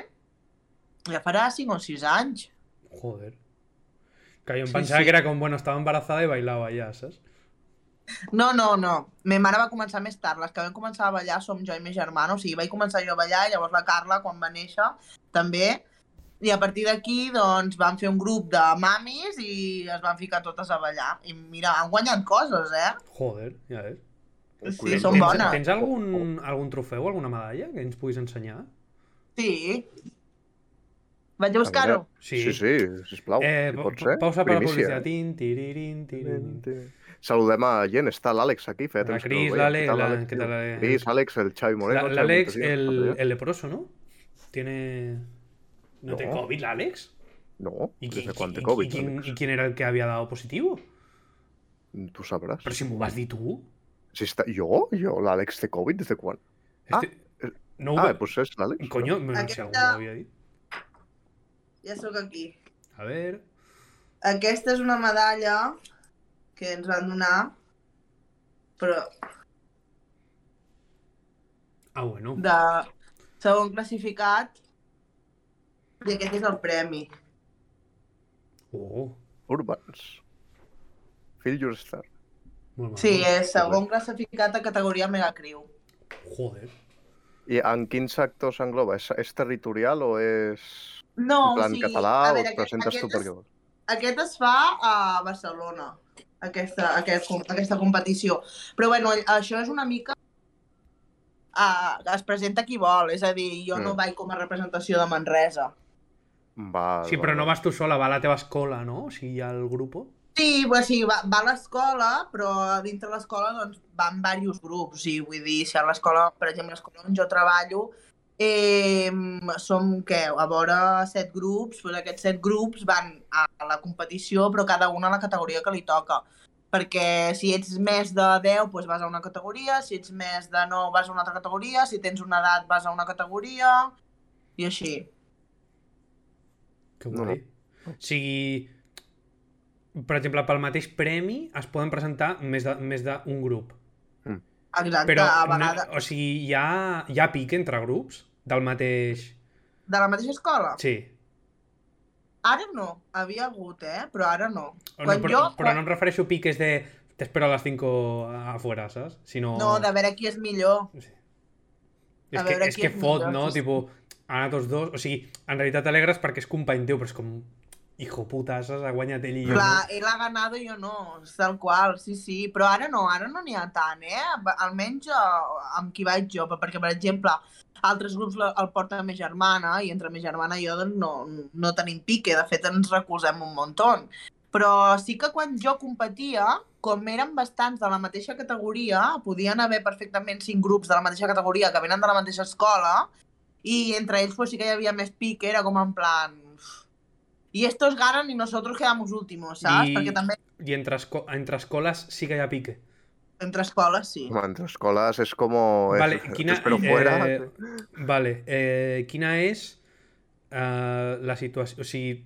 ja farà 5 o 6 anys. Joder. Que jo em Sí, pensava sí. que era com, bueno, estava embarazada i bailava ja, saps? No, no, no. Me mare va començar més tard. Les que vam començar a ballar som jo i ma germana. O sigui, vaig començar jo a ballar i llavors la Carla, quan va néixer, també. I a partir d'aquí, doncs, vam fer un grup de mamis i es van ficar totes a ballar. I mira, han guanyat coses, eh? Joder, ja ves. Sí, són tens, bones. Tens algun, algun trofeu, alguna medalla que ens puguis ensenyar? Sí. Vaig a buscar-ho. Sí, sí, sí sisplau. Eh, si pot ser. pausa per la publicitat. Tin, tiririn, tiririn. Saludem a gent, està l'Àlex aquí. Feia La que no Cris, el veia. l'Àlex, Què tal, la- Àlex, què tio? tal, eh? Cris, Àlex, el Xavi Moreno. L'Àlex, el, el leproso, ¿no? Tiene... ¿No, No. tiene COVID, l'Àlex? No, ¿Y, ¿desde quién- cuándo y- COVID, y quién, Àlex? ¿Y quién era el que había dado positivo? Tu sabràs. Pero si m'ho vas dir tu. Si està... Jo? Jo, l'Àlex té Covid des de quan? Ah, Este... eh, no, Ah, doncs és l'Àlex. Coño, no sé algú ho havia dit. Ja sóc aquí. A ver... Aquesta és una medalla que ens van donar, però Ah, bueno. de segon classificat, i aquest és el premi. Oh, Urbans. Feel your star. molt Sí, és segon classificat a categoria Megacriu. Joder. I en quins sectors engloba? És, és territorial o és No, en plan o sigui, català a o veure, et presentes aquest, tu aquest, perquè es, vols? aquest es fa a Barcelona, aquesta, aquest, aquesta competició. Però bueno, això és una mica uh, es presenta qui vol, és a dir, jo no Mm. vaig com a representació de Manresa. Va, Sí, però no vas tu sola, va a la teva escola, no? O sigui, hi ha el grup. Sí, pues sí, va, va a l'escola, però dintre l'escola doncs, van diversos grups. O sigui, vull dir, si a l'escola, per exemple, l'escola on jo treballo, eh, som, què, a veure, set grups, doncs aquests set grups van a la competició, però cada una a la categoria que li toca. Perquè si ets més de 10, doncs vas a una categoria, si ets més de 9 vas a una altra categoria, si tens una edat vas a una categoria, i així. Que No, guai. O sigui, per exemple, pel mateix premi es poden presentar més d'un més d'un grup. Exacte, Però, a no, vegades... o sigui, hi ha, hi ha pic entre grups del mateix... De la mateixa escola? Sí. Ara no, havia hagut, eh? Però ara no. O Quan no, però, jo- però quan- no em refereixo a piques de t'espero a les 5 afuera, saps? Sinó... No, de veure qui és millor. És a que, és qui que és fot, millor, no? sí, sí. Ara tots dos... O sigui, en realitat t'alegres perquè és company teu, però és com... Hijo puta, saps? Ha guanyat ell i jo. Clar, ell ha ganado i jo no, tal qual, sí, sí. Però ara no, ara no n'hi ha tant, eh? Almenys eh, amb qui vaig jo, perquè, per exemple, altres grups la- el porta ma germana i entre ma germana i jo doncs, no, no tenim pique, de fet ens recolzem un muntó. Però sí que quan jo competia, com eren bastants de la mateixa categoria, podien haver perfectament cinc grups de la mateixa categoria que venen de la mateixa escola, i entre ells pues, sí que hi havia més pique, era com en plan... Y estos ganan y nosotros quedamos últimos, ¿sabes? I- Perquè també I entre, esco entre escoles sí que hi ha pique. entre escoles sí. Home, entre escoles és com... Vale, es, quina, Però fuera... eh, vale, eh, quina és eh, la situació... O sigui,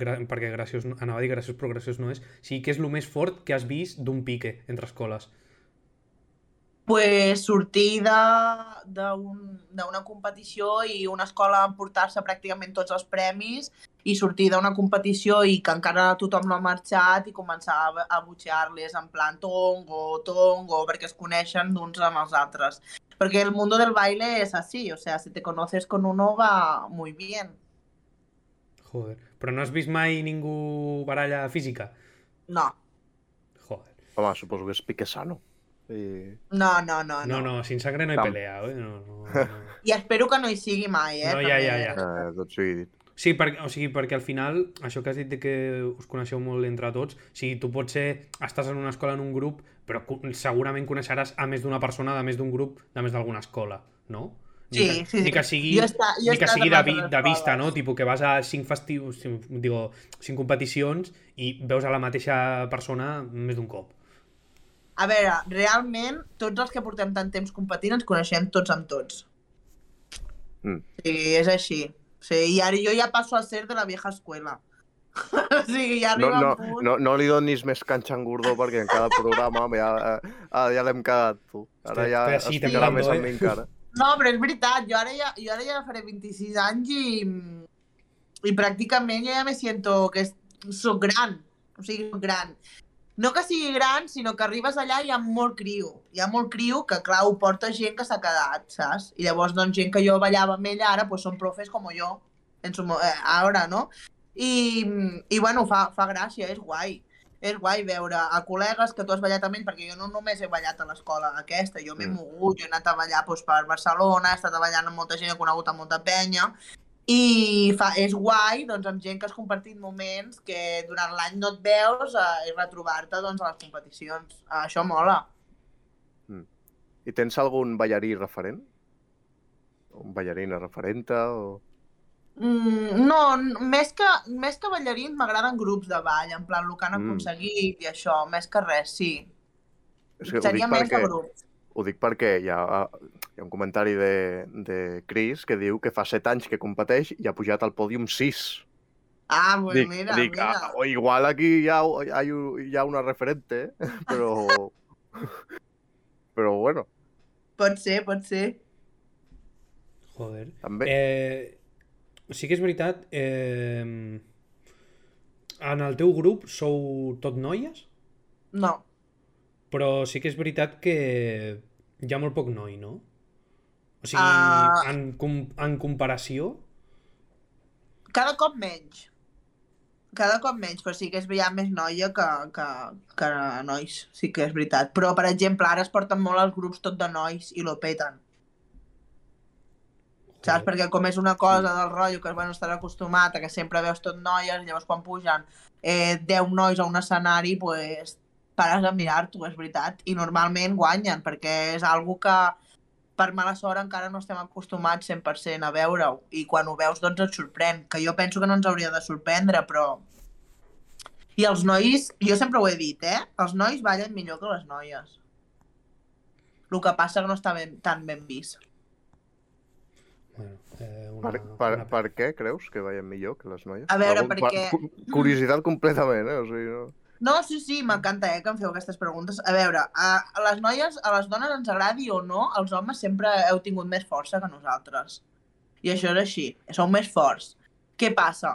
gra perquè graciós, anava a dir graciós, però graciós no és. O sigui, què és el més fort que has vist d'un pique entre escoles? Pues sortir d'una competició i una escola emportar-se pràcticament tots els premis i sortir d'una competició i que encara tothom no ha marxat i començar a, a butxear-les en plan tongo, tongo, perquè es coneixen d'uns amb els altres. Perquè el mundo del baile es así, o sea, si te conoces con uno va muy bien. Joder. Però no has vist mai ningú baralla física? No, Joder. Home, suposo que és pique sano. I... no, no, no. No, no, sin sangre no hi Tam- pelea, eh? No, no, no. I espero que no hi sigui mai, eh? No, ja, ja, ja. Eh, tot sigui dit. Sí, perquè, o sigui, perquè al final, això que has dit de que us coneixeu molt entre tots, o sigui, tu pots ser, estàs en una escola, en un grup, però segurament coneixeràs a més d'una persona, de més d'un grup, de més d'alguna escola, no? Ni Sí, que, sí, Ni que sigui, Jo estat- jo ni que sigui de, vi, de vista, no? Tipo que vas a cinc festius, cinc, digo, cinc competicions i veus a la mateixa persona més d'un cop. A veure, realment, tots els que portem tant temps competint ens coneixem tots amb tots. Mm. Sí, és així. Sí, i ara jo ja passo a ser de la vieja escuela. o sigui, ja No, arriba no, un punt... no, no li donis més canxa en Gordó perquè en cada programa ja, ah, ja l'hem cagat, tu. Ara Estoy- ja es ficarà temblando, més amb eh? mi encara. No, però és veritat, jo ara ja, jo ara ja faré 26 anys i, i pràcticament ja me siento que és, soc gran. O sigui, soc gran. No que sigui gran, sinó que arribes allà i hi ha molt criu. Hi ha molt criu que, clar, ho porta gent que s'ha quedat, saps? I llavors, doncs, gent que jo ballava amb ella ara, pues, són profes com jo, en su, eh, ara, no? I, i bueno, fa, fa gràcia, és guai. És guai veure a col·legues que tu has ballat amb ells, perquè jo no només he ballat a l'escola aquesta, jo m'he Mm. mogut, jo he anat a ballar doncs, per Barcelona, he estat ballant amb molta gent, he conegut a molta penya, i fa, és guai doncs, amb gent que has compartit moments que durant l'any no et veus eh, i retrobar-te doncs, a les competicions. Això mola. I tens algun ballarí referent? Un ballarina referenta? O... Mm, no, més que, més que ballarins m'agraden grups de ball, en plan el que han Mm. aconseguit i això, més que res, sí. És que Seria més perquè, de grups. Ho dic perquè hi ha, hi ha un comentari de, de Chris que diu que fa 7 anys que competeix i ha pujat al pòdium 6. Ah, pues dic, mira, dic mira. ah, o igual aquí hi ha, hi ha, hi ha una referente, però... però bueno, Pot ser, pot ser. Joder. també... Eh, sí que és veritat, eh, en el teu grup sou tot noies, No. però sí que és veritat que hi ha molt poc noi, no? O sigui, Ah. en, com, en comparació... Cada cop menys. Cada cop menys, però sí que és hi ha més noia que, que, que nois, sí que és veritat. Però, per exemple, ara es porten molt els grups tot de nois i lo peten. Saps? Sí. Perquè com és una cosa del rotllo que bueno, estar acostumat a que sempre veus tot noies, llavors quan pugen eh, 10 nois a un escenari, pues, pares a mirar-t'ho, és veritat. I normalment guanyen, perquè és algo que per mala sort encara no estem acostumats 100% a veure-ho. I quan ho veus, doncs et sorprèn. Que jo penso que no ens hauria de sorprendre, però... I els nois, jo sempre ho he dit, eh? Els nois ballen millor que les noies. El que passa que no està ben, tan ben vist. Bueno, eh, una, Per, per, una... per què creus que veien millor que les noies? A veure, Algun- perquè- cu- Curiositat completament, eh? O sigui, no... No, sí, sí, m'encanta eh, que em feu aquestes preguntes. A veure, a, a les noies, a les dones ens agradi o no, els homes sempre heu tingut més força que nosaltres. I això és així, sou més forts. Què passa?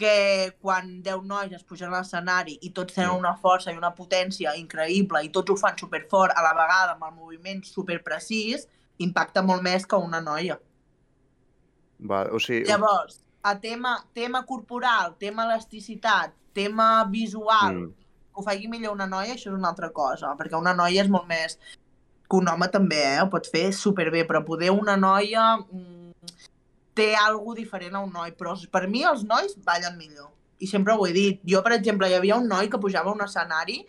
Que quan 10 nois es pugen a l'escenari i tots tenen una força i una potència increïble i tots ho fan superfort a la vegada amb el moviment superprecís, impacta molt més que una noia. Va, o sigui, Llavors, a tema, tema corporal, tema elasticitat, tema visual, Mm. Que ho faci millor una noia, això és una altra cosa, perquè una noia és molt més... que un home també, eh? Ho pot fer superbé, però poder una noia mm, té alguna diferent a un noi, però per mi els nois ballen millor. I sempre ho he dit. Jo, per exemple, hi havia un noi que pujava a un escenari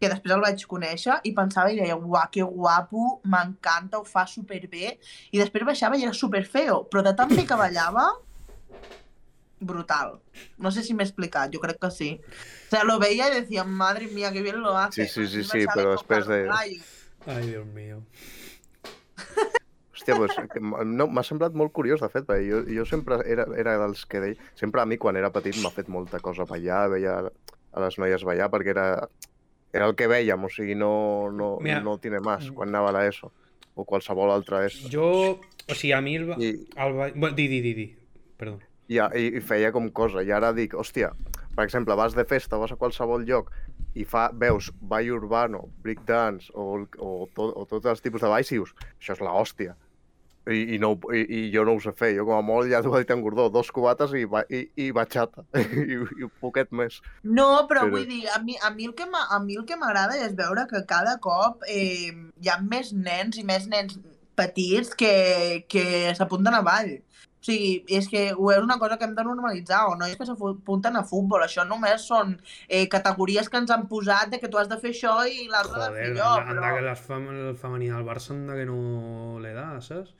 que després el vaig conèixer i pensava i deia, uah, que guapo, m'encanta, ho fa superbé. I després baixava i era superfeo, però de tan bé que ballava, brutal. No sé si m'he explicat, jo crec que sí. O sea, lo veía y decía, madre mía, qué bien lo hace. Sí, sí, sí, sí, després tocava de-. Ai, Déu meu. Hòstia, pues, no, m'ha semblat molt curiós, de fet, perquè jo, jo sempre era, era dels que deia... Sempre a mi, quan era petit, m'ha fet molta cosa ballar, veia a les noies ballar, perquè era, era el que veiem, o sigui, no, no, Mira. no tiene más, quan anava a l'ESO, o qualsevol altra ESO. Jo, o sigui, a mi el... I, el bueno, di, di, di, di. Perdó. I, i, i feia com cosa, i ara dic, hòstia, per exemple, vas de festa, vas a qualsevol lloc, i fa, veus ball urbano, breakdance, o, o, tot, o tots els tipus de balls, i dius, això és la hòstia. I, i, no, i, i jo no ho sé fer, jo com a molt ja t'ho he dit en Gordó, dos cubates i, i, i batxata, I, i un poquet més. No, però, Però- vull dir, a mi, a mi el que m'a- a mi el que m'agrada és veure que cada cop eh, hi ha més nens i més nens petits que, que s'apunten a ball. O sigui, és que ho és una cosa que hem de normalitzar, o nois que s'apunten a futbol. Això només són eh, categories que ens han posat de que tu has de fer això i l'altre de fer allò. Però que les fem, el femení del Barça anda que no le da, saps?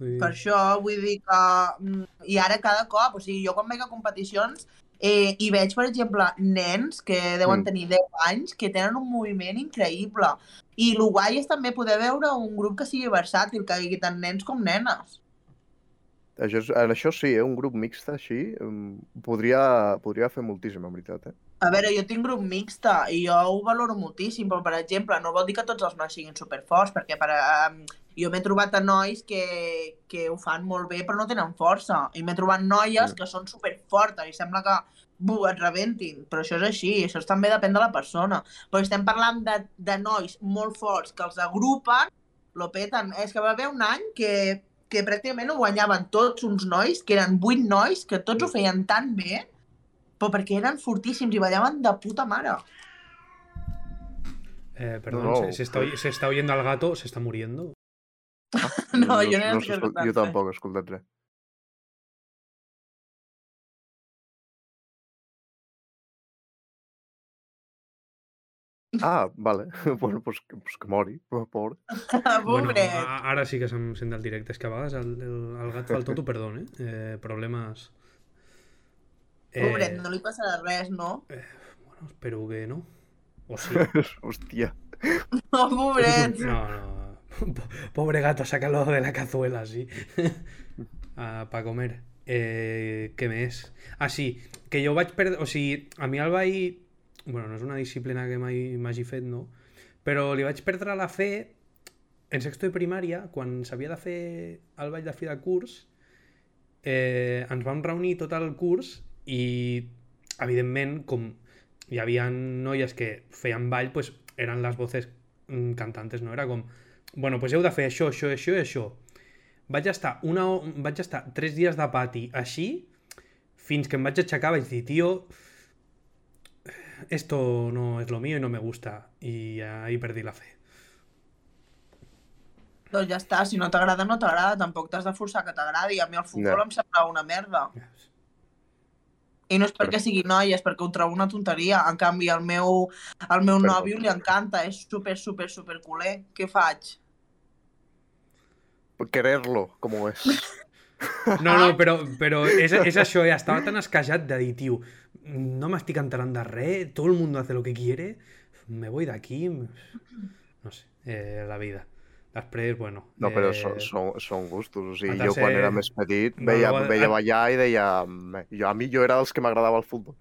Vull dir... per això vull dir que... mm, I ara cada cop, o sigui, jo quan vaig a competicions eh, i veig, per exemple, nens que deuen Mm. tenir 10 anys que tenen un moviment increïble. I el guai és també poder veure un grup que sigui versàtil, que hi hagi tant nens com nenes. Això, és, en això sí, eh? un grup mixt així podria, podria fer moltíssim, en veritat. Eh? A veure, jo tinc grup mixta i jo ho valoro moltíssim, però, per exemple, no vol dir que tots els nois siguin superforts, perquè per, um, jo m'he trobat a nois que, que ho fan molt bé però no tenen força, i m'he trobat noies Mm. que són superfortes i sembla que bu, et rebentin, però això és així, això també depèn de la persona. Però estem parlant de, de nois molt forts que els agrupen, lo peten. És que va haver un any que, que pràcticament ho guanyaven tots uns nois, que eren vuit nois, que tots ho feien tan bé, però perquè eren fortíssims i ballaven de puta mare. Eh, perdón, No, se, se está, se está oyendo al gato, se está muriendo. No, jo no, no he escoltat Jo res. tampoc he escoltat res. Ah, vale. bueno, pues, que- pues que mori, pobre. Bueno, ara sí que se'm sent el directe. És que a vegades el, el, el gat fa el toto, perdó, eh? eh problemes... Pobret, no li passarà res, no? Bueno, espero que no. O sí. Hòstia. No, pobret. No, no. Po- Pobre gato, sácalo de la cazuela, sí. Para comer. Eh, què més? Ah, sí, que jo vaig perdre... O sigui, a mi el ball... Bueno, no és una disciplina que mai m'hagi fet, no? Però li vaig perdre la fe en sexto de primària, quan s'havia de fer el ball de fi de curs, eh, ens vam reunir tot el curs i, evidentment, com hi havia noies que feien ball, pues, eren les voces mm, cantantes, no? Era com, bueno, pues heu de fer això, això, això i això. Vaig estar, una, vaig estar tres dies de pati així, fins que em vaig aixecar, vaig dir, tio, esto no es lo mío y no me gusta. Y ahí perdí la fe. Doncs ja està, si no t'agrada, no t'agrada, tampoc t'has de forçar que t'agradi. A mi el futbol Ja. em sembla una merda. I no és perquè sigui noia, és perquè ho trobo una tonteria. En canvi, el meu, el meu Per nòvio li encanta, és super, super, super culer. Què faig? Quererlo, com ho és. No, no, però, però és, és això, eh? estava tan escajat de dir, tio, no de res, todo el mundo hace lo que quiere, me voy de aquí, no sé, eh, la vida. Després, bueno... No, però eh, són, són, són gustos. O sigui, jo quan era més petit No, veia, no, veia el- ballar i deia... "Me". Jo, a mi jo era dels que m'agradava el futbol.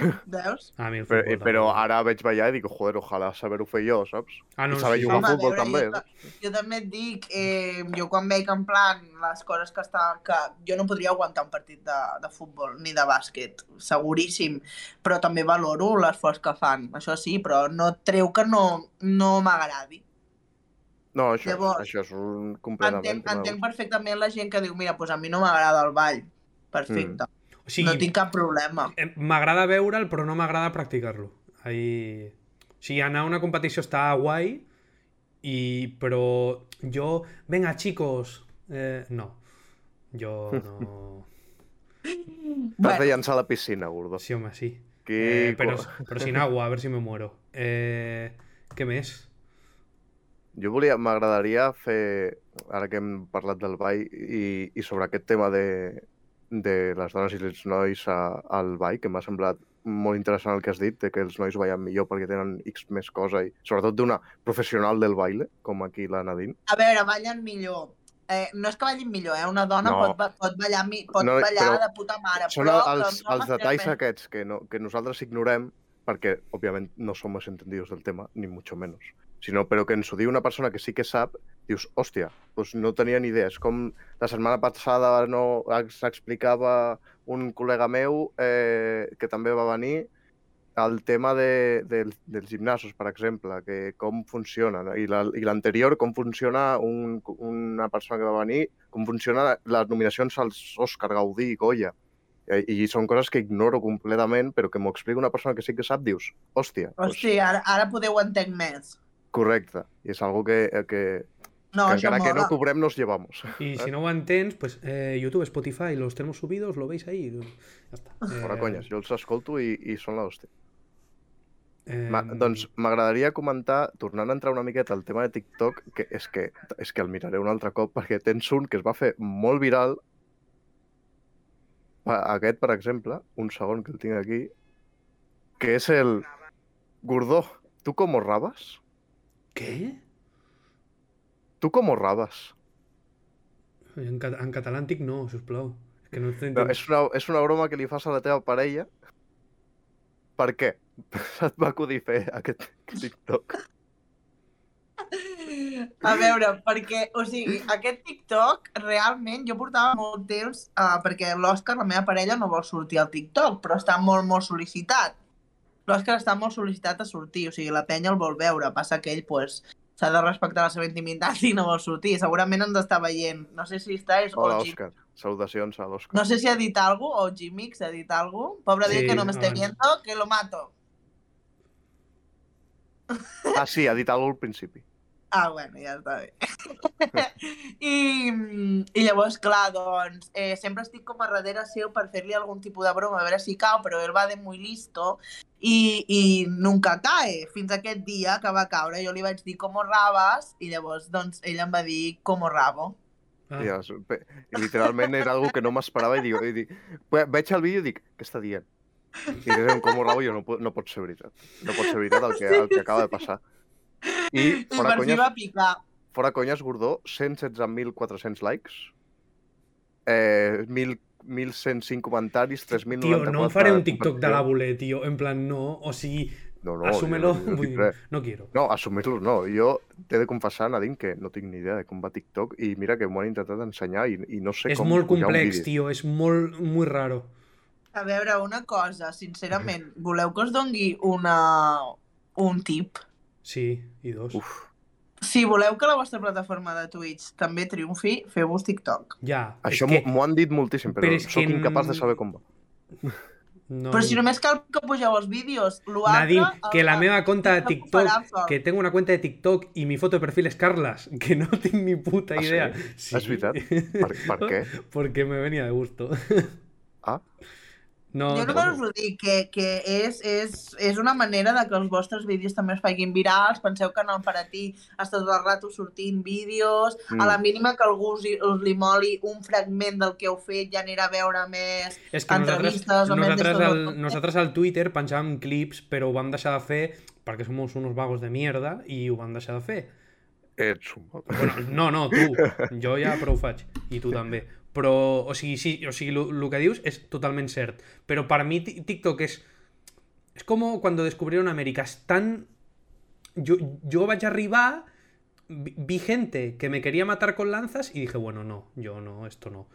Veus? A mi el Però, futbol però tampoc. ara veig ballar i dic, joder, ojalà saber-ho fer jo, saps? Ah, no, I saber sí. jugar Home, a futbol veure, també. Jo, jo també et dic, eh, jo quan veig en plan les coses que està... que jo no podria aguantar un partit de, de futbol ni de bàsquet, seguríssim, però també valoro l'esforç que fan, això sí, però no treu que no, no m'agradi. No, això, Llavors, això és un completament... Entenc, entenc perfectament la gent que diu, mira, doncs a mi no m'agrada el ball. Perfecte. O sigui, No tinc cap problema. m'agrada veure'l, però no m'agrada practicar-lo. Ahí... O sigui, anar a una competició està guai, i... però jo... Venga, chicos! Eh, no. Jo no... T'has de llançar a la piscina, gordo. Sí, home, sí. Aquí... Eh, però, però sin agua, a ver si me muero. Eh, què més? Jo volia, m'agradaria fer, ara que hem parlat del ball i, i sobre aquest tema de, de les dones i els nois a, al ball, que m'ha semblat molt interessant el que has dit, de que els nois ballen millor perquè tenen X més cosa, i sobretot d'una professional del baile, com aquí la Nadine. A veure, ballen millor. Eh, no és que ballin millor, eh? Una dona No. pot, pot ballar, pot No, ballar però de puta mare, Són però... els, els detalls tenen- aquests que, no, que nosaltres ignorem perquè, òbviament, no som més entendidos del tema, ni mucho menos. Sinó, però que ens ho diu una persona que sí que sap, dius, hòstia, doncs no tenia ni idea. És com la setmana passada no s'explicava un col·lega meu eh, que també va venir el tema de, de, dels gimnasos, per exemple, que com funciona, no? i la- l'anterior, com funciona un, una persona que va venir, com funciona les nominacions als Òscar, Gaudí i Goya. I, I són coses que ignoro completament, però que m'ho explica una persona que sí que sap, dius, hòstia, doncs, Hòstia, ara, ara podeu entenc més. Correcte. I és algo que, que, No, que encara que no cobrem nos llevamos. Y si no lo entens, pues eh, YouTube, Spotify, los tenemos subidos, lo veis ahí. Ya está. Fora Eh, conyes, jo els escolto i, i són l'hòstia. eh, Ma, doncs m'agradaria comentar, tornant a entrar una miqueta al tema de TikTok, que és que, és que el miraré un altre cop, perquè tens un que es va fer molt viral, aquest, per exemple, un segon que el tinc aquí, que és el... Gordó, tu com rabas? ¿Qué? Tu com rabas? En, cat en català antic no, sisplau. És que no No, és, una, és una broma que li fas a la teva parella. Per què? Et va acudir fer aquest TikTok. A veure, perquè, o sigui, aquest TikTok, realment, jo portava molt temps, uh, perquè l'Òscar, la meva parella, no vol sortir al TikTok, però està molt, molt sol·licitat. L'Òscar està molt sol·licitat a sortir, o sigui, la penya el vol veure, passa que ell, pues, s'ha de respectar la seva intimitat i no vol sortir. Segurament ens està veient. No sé si està, és Hola, OG. Òscar. Salutacions a l'Òscar. No sé si ha dit algo, o G-Mix ha dit algo. Pobre Sí, sí, que no me esté abans. viendo, que lo mato. Ah, sí, ha dit alguna al principi. Ah, bueno, ja està bé. I, I llavors, clar, doncs, eh, sempre estic com a darrere seu per fer-li algun tipus de broma, a veure si cau, però ell va de muy listo i, i nunca cae. Fins aquest dia que va caure, jo li vaig dir com rabas i llavors, doncs, ell em va dir com rabo. Ah, i literalment era algo que no m'esperava i, dic, i dic, ve- veig el vídeo i dic, què està dient? I és com rabo jo no, no pot ser veritat. No pot ser veritat el que, el que acaba de passar. I I fora per fi conyes, va picar. fora conyes, Gordó, 116.400 likes, eh, 1.000 1.105 comentaris, 3.094... Tio, no em faré un TikTok de la boler, tio. En plan, no. O sigui, No, no, asúmelo. no vull dic dir, res. no quiero. No, assumir-los no. Jo t'he de confessar, Nadine, que no tinc ni idea de com va TikTok i mira que m'ho han intentat ensenyar i, i no sé És com molt pujar un complex, tio. És molt, muy raro. A veure, una cosa, sincerament, voleu que us dongui una... un tip? Sí, i dos. Uf, Si voleu que la vostra plataforma de Twitch també triomfi, feu-vos TikTok. Ja, això és que... m'ho han dit moltíssim, però, però és sóc que incapaç de saber com va. No. Però si només cal que pugeu els vídeos. L'altre, Nadine, que el- la meva conta de TikTok que tengo una cuenta de TikTok y mi foto de perfil es Carlas, que no tengo ni puta Ah, sí? idea. És veritat? Per, per què? Porque me venía de gusto. Ah, No, Jo només us ho dic, que, que és, és, és una manera de que els vostres vídeos també es facin virals. Penseu que en el Paratí està tot el rato sortint vídeos. Mm. A la mínima que algú us, us li moli un fragment del que heu fet, ja anirà a veure més. És que nosaltres, entrevistes o nosaltres, d'estos al, del- nosaltres al Twitter penjàvem clips, però ho vam deixar de fer perquè som uns vagos de mierda i ho vam deixar de fer. ets un... Bueno, no, no, tu. Jo ja prou faig. I tu també. Però, o sigui, sí, o sigui, el que dius és totalment cert. Però per mi Ti- TikTok és... És com quan descubrieron América. És tan... Jo, jo vaig arribar, vi, gente que me quería matar con lanzas y dije, bueno, no, yo no, esto no.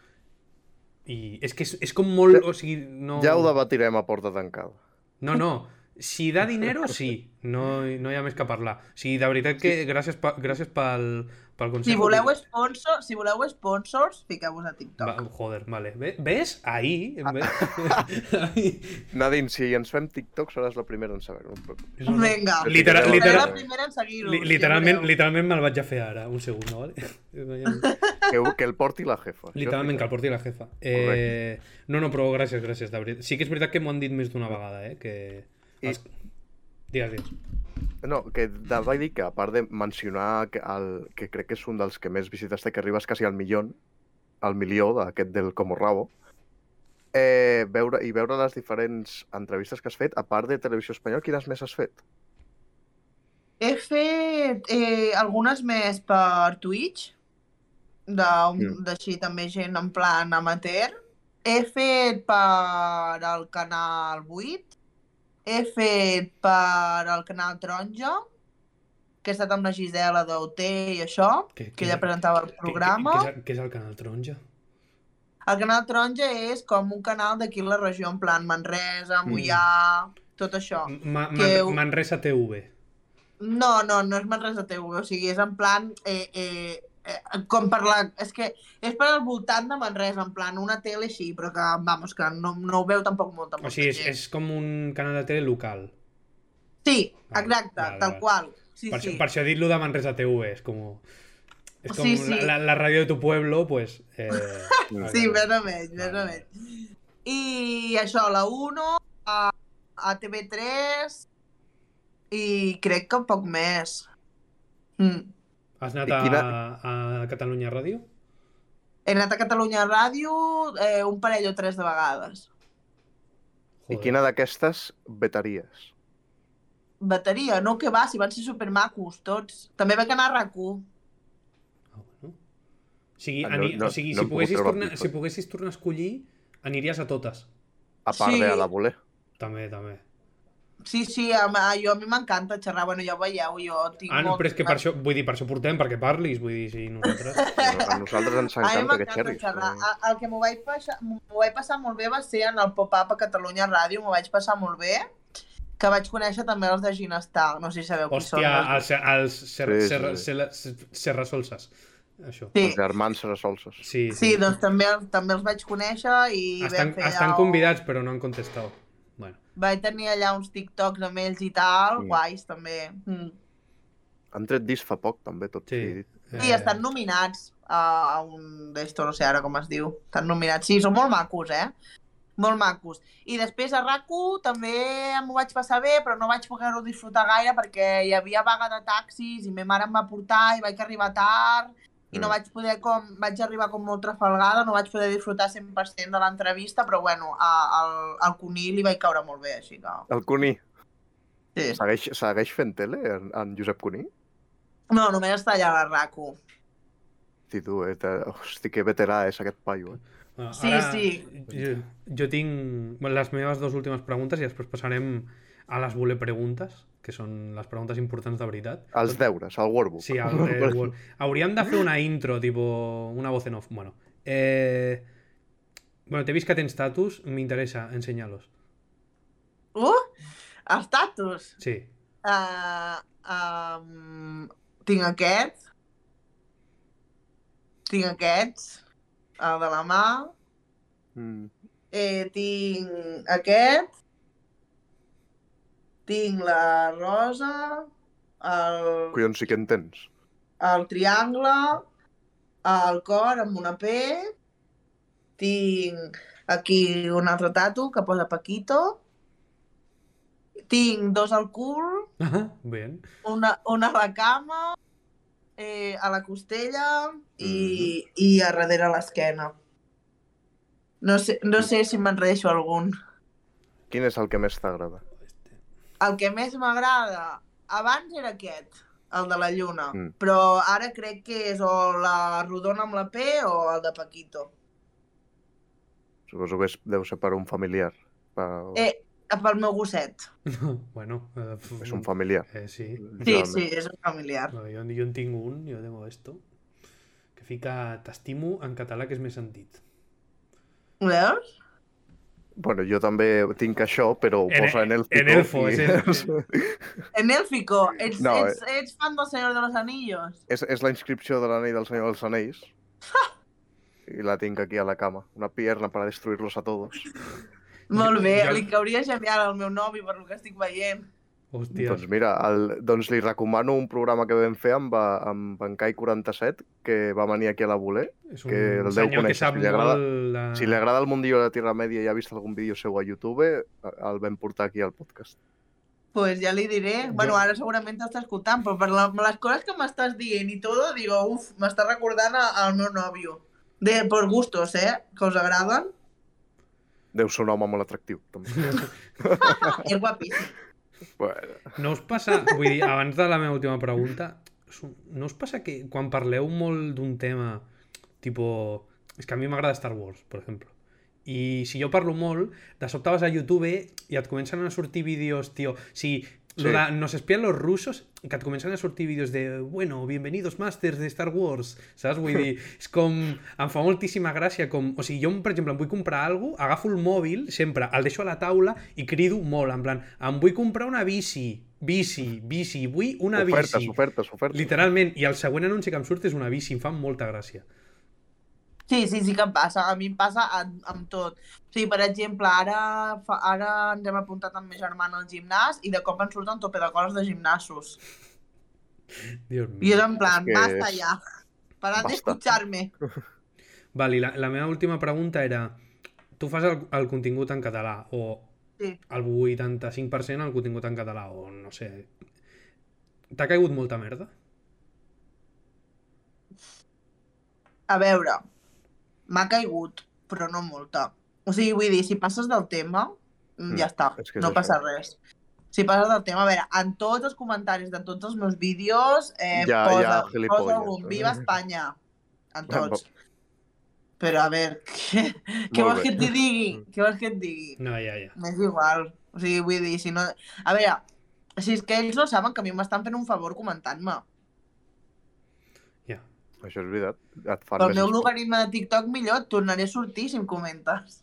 I és que és, és com molt... O sigui, no... Ja ho debatirem a porta tancada. No, no. Si da dinero, sí. No, no hi ha més que parlar. O sigui, de veritat que gràcies, pa, gràcies pel, pel. Si voleu sponsor, si voleu sponsors, fiqueu-vos a TikTok. Va, joder, vale. Ve- ¿Ves? Ahí. Ah. Ve... Ahí. Nadine, si ens fem TikTok seràs la primera en saber-ho. no. No, no. Vinga. Literal- literal- la primera en seguir-ho. Li- literalment, literalment me'l vaig a fer ara, un segon, ¿vale? Que, que el porti la jefa. Literalment, que el porti la jefa. Eh, no, no, però gràcies, gràcies, de veritat. Sí que és veritat que m'ho han dit més d'una vegada, eh? Que... I- Els... Digues, digues. No, que de- vaig dir que a part de mencionar que, el, que crec que és un dels que més visites té, que arribes quasi al milió, al milió d'aquest del Como Rabo, eh, veure, i veure les diferents entrevistes que has fet, a part de Televisió Espanyola, quines més has fet? He fet eh, algunes més per Twitch, d'així Mm. d'així també gent en plan amateur. He fet per al canal 8. He fet per al canal Taronja, que he estat amb la Gisela d'OT i això, Que, que ella presentava el programa. Què, és, què és el canal Taronja? El canal Taronja és com un canal d'aquí la regió, en plan Manresa, Mm. Mollà, tot això. Ma, Que Man, ho- Manresa TV. No, no, no és Manresa TV, o sigui, és en plan... Eh, eh, com per la... És que és per al voltant de Manresa, en plan una tele així, però que, vamos, que no, no ho veu tampoc molta, O sigui, és, és com un canal de tele local. Sí, Vale, exacte, vale, tal vale. qual. Sí, per, sí. això, per això he dit lo de Manresa TV, és com... És com Sí, sí. La, la, la ràdio de tu pueblo, pues... Eh, Sí, més o menys, més o menys. I això, la 1, a, a TV3 i crec que poc més. Mm. Has anat I a, quina- a Catalunya Ràdio? He anat a Catalunya Ràdio eh, un parell o tres de vegades. I quina d'aquestes vetaries? Bateria, no que va, si van ser supermacos tots. També vaig anar a RAC1. Ah, bueno. O sigui, Ah, no- no- o sigui no si, poguessis tornar, si poguessis tornar a escollir, aniries a totes. A part Sí. de a la voler. També, també. Sí, sí, a, a, jo a mi m'encanta xerrar, bueno, ja ho veieu, jo tinc Ah, no, molt- però és que per això, vull dir, per això portem, perquè parlis, vull dir, si nosaltres... No, A nosaltres ens A mi encanta que m'encanta xerris. xerrar. però- A- El que m'ho vaig, passar, vaig passar molt bé va ser en el pop-up a Catalunya Ràdio, m'ho vaig passar molt bé, que vaig conèixer també els de Ginestar, no sé si sabeu qui són. Hòstia, els- els, els ser, Sí, sí, ser, sí. ser, ser, serrasolses. Això. Sí, Els germans Sarasolses. Sí, sí, doncs també, també els vaig conèixer i Estan, fer estan allà... convidats, però no han contestat. Vaig tenir allà uns TikToks amb ells i tal, Mm. guais també. Mm. Han tret disc fa poc, també, tot sí. sigui dit. I estan nominats a, a un d'esto, no sé ara com es diu. Estan nominats. Sí, són molt macos, eh? Molt macos. I després a rac també m'ho vaig passar bé, però no vaig poder-ho disfrutar gaire perquè hi havia vaga de taxis i ma mare em va portar i vaig arribar tard i no Mm. vaig poder com... Vaig arribar com molt trafalgada, no vaig poder disfrutar 100% de l'entrevista, però bueno, a, al, al Cuní li vaig caure molt bé, així que... El Cuní. Sí. Segueix, segueix fent tele, en, en Josep Cuní? No, només està allà a la RAC1. Sí, tu, eh? te- Hosti, que veterà és aquest paio, eh? Bueno, Sí, sí. Jo, jo tinc les meves dues últimes preguntes i després passarem a les voler preguntes, que són les preguntes importants de veritat. Els deures, el workbook. Sí, el, el, el, hauríem de fer una intro, tipo una voz en off. Bueno, eh, bueno t'he vist que tens tatus, m'interessa, ensenyar-los. Uh! Estatus! Sí. Uh, um, tinc aquest. Tinc aquests. El de la mà. Mm. Eh, tinc aquest, tinc la rosa, el, Collons, sí que en tens. el triangle, el cor amb una P, tinc aquí un altre tatu que posa Paquito, tinc dos al cul, Ah, ben. una, una a la cama, eh, a la costella i, i a darrere a l'esquena. No sé, no sé si m'enredeixo algun. Quin és el que més t'agrada? El que més m'agrada abans era aquest, el de la lluna, Mm. però ara crec que és o la rodona amb la P o el de Paquito. Suposo que és, deu ser per un familiar. Per... Eh, pel meu gosset. bueno. Eh, És un familiar. Eh, sí. Sí, sí, és un familiar. No, jo, jo en tinc un, jo tengo esto, que fica t'estimo en català, que és més sentit. Veus? Bueno, jo també tinc això, però ho En- posa en el en elfo, és En Élfico, ets, No, ets, ets fan del Senyor de los Anillos? és, és la inscripció de l'anell del Senyor dels Anells. I la tinc aquí a la cama. Una pierna para destruirlos a todos. Molt bé, jo- li cauria genial al meu novi per lo que estic veient. Hòstia. Doncs mira, el, doncs li recomano un programa que vam fer amb, amb en Kai 47, que va venir aquí a la Voler. és un que el deu que conèixer, sap si li agrada- molt... La... Si li agrada el mundillo de la Tierra Media i ha vist algun vídeo seu a YouTube, el vam portar aquí al podcast. Pues ja li diré. Bueno, ara segurament t'està escoltant, però per la, les coses que m'estàs dient i tot, digo, uf, m'està recordant a- al meu nòvio. De, por gustos, eh? Que us agraden. Deu ser un home molt atractiu, també. És guapíssim. Bueno, No us passa, vull dir, abans de la meva última pregunta, no us passa que quan parleu molt d'un tema, tipo, és que a mi m'agrada Star Wars, per exemple, i si jo parlo molt, de sobte vas a YouTube i et comencen a sortir vídeos, tio, si Sí. de nos espían los rusos, que et comencen a sortir vídeos de, bueno, bienvenidos masters de Star Wars, saps? Vull dir, és com, em fa moltíssima gràcia, com, o sigui, jo, per exemple, em vull comprar alguna cosa, agafo el mòbil, sempre, el deixo a la taula i crido molt, en plan, em vull comprar una bici, bici, bici, vull una ofertes, bici. ofertes, ofertes. Literalment, i el següent anunci que em surt és una bici, em fa molta gràcia. Sí, sí, sí que em passa. A mi em passa amb, amb tot. O sigui, per exemple, ara, fa, ara ens hem apuntat amb ma germana al gimnàs i de cop ens surten tope de coses de gimnasos. Dios I és en plan, que basta ja. Parad d'escuchar-me. Vale, i la, la meva última pregunta era, tu fas el, el contingut en català, o Sí. el 85% el contingut en català, o no sé... T'ha caigut molta merda? A veure, m'ha caigut, però no molta. O sigui, vull dir, si passes del tema, mm. Mm, ja està, és que és no això. passa res. Si passes del tema, a veure, en tots els comentaris de tots els meus vídeos eh, Ja- posa, ja posa gilipolles. algun Viva Espanya. En tots. Però a veure, què, què vols bé. que et digui? Què vols que et digui? No, ja, ja. M'és igual. O sigui, vull dir, si no... A veure, si és que ells no saben que a mi m'estan fent un favor comentant-me. Això és veritat. Et fan Pel més meu logaritme de TikTok millor et tornaré a sortir si em comentes.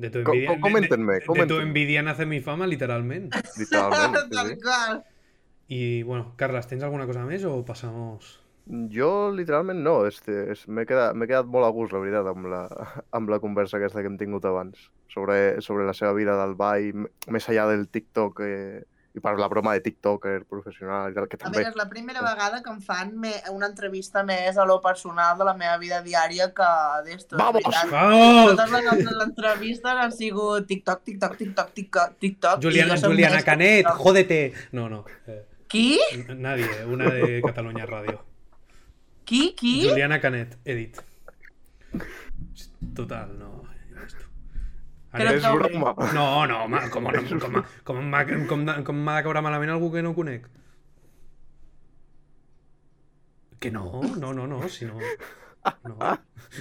De tu envidia, co- coméntenme, de, de, de tu envidia nace mi fama, literalment. Literalment, sí, Tal sí. qual. I, bueno, Carles, tens alguna cosa més o passamos... Jo, literalment, no. Este, és, m'he quedat, quedat molt a gust, la veritat, amb la, amb la conversa aquesta que hem tingut abans sobre, sobre la seva vida del ball, més enllà del TikTok eh, i per la broma de TikToker professional i tal, que A també... veure, és la primera vegada que em fan me, una entrevista més a lo personal de la meva vida diària que d'esto. de Vamos! Vamos! Totes les altres entrevistes han sigut TikTok, TikTok, TikTok, TikTok, TikTok. Juliana, Juliana més Canet, TikTok. jódete. No, no. Eh, Qui? nadie, una de Catalunya Radio. Qui? Qui? Juliana Canet, he dit. Total, no. Crec És broma. No, no, home, com, no, com, com, com, de- com m'ha de caure malament algú que no conec? Que no, no, no, no, si no... no.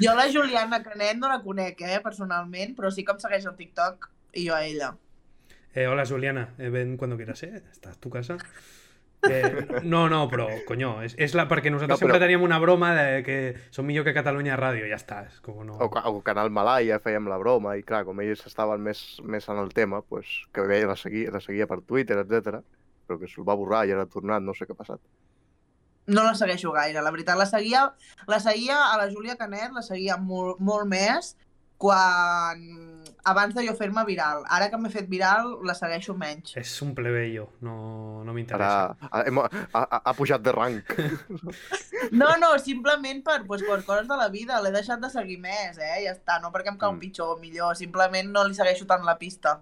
Jo la Juliana Canet no la conec, eh, personalment, però sí que em segueix al TikTok i jo a ella. Eh, hola, Juliana, eh, ven cuando quieras, ¿eh? Estás tu casa. Eh, no, no, però, coño, és, és la, perquè nosaltres No, no, sempre però- teníem una broma de que som millor que Catalunya Ràdio, ja està, és com no... O, o Canal Malaya fèiem la broma i clar, com ells estaven més, més en el tema, pues, que veia, la seguia, la seguia per Twitter, etc. però que se'l va borrar i ara ha tornat, no sé què ha passat. No la segueixo gaire, la veritat. La seguia, la seguia a la Júlia Canet, la seguia molt, molt més, quan... abans de jo fer-me viral. Ara que m'he fet viral, la segueixo menys. És un plebeio, no, no Ara m'interessa. ha, hem, ha, ha, ha pujat de rang. No, no, simplement per, pues, per coses de la vida. L'he deixat de seguir més, eh? Ja està. No perquè em cau Mm. pitjor o millor. Simplement no li segueixo tant la pista.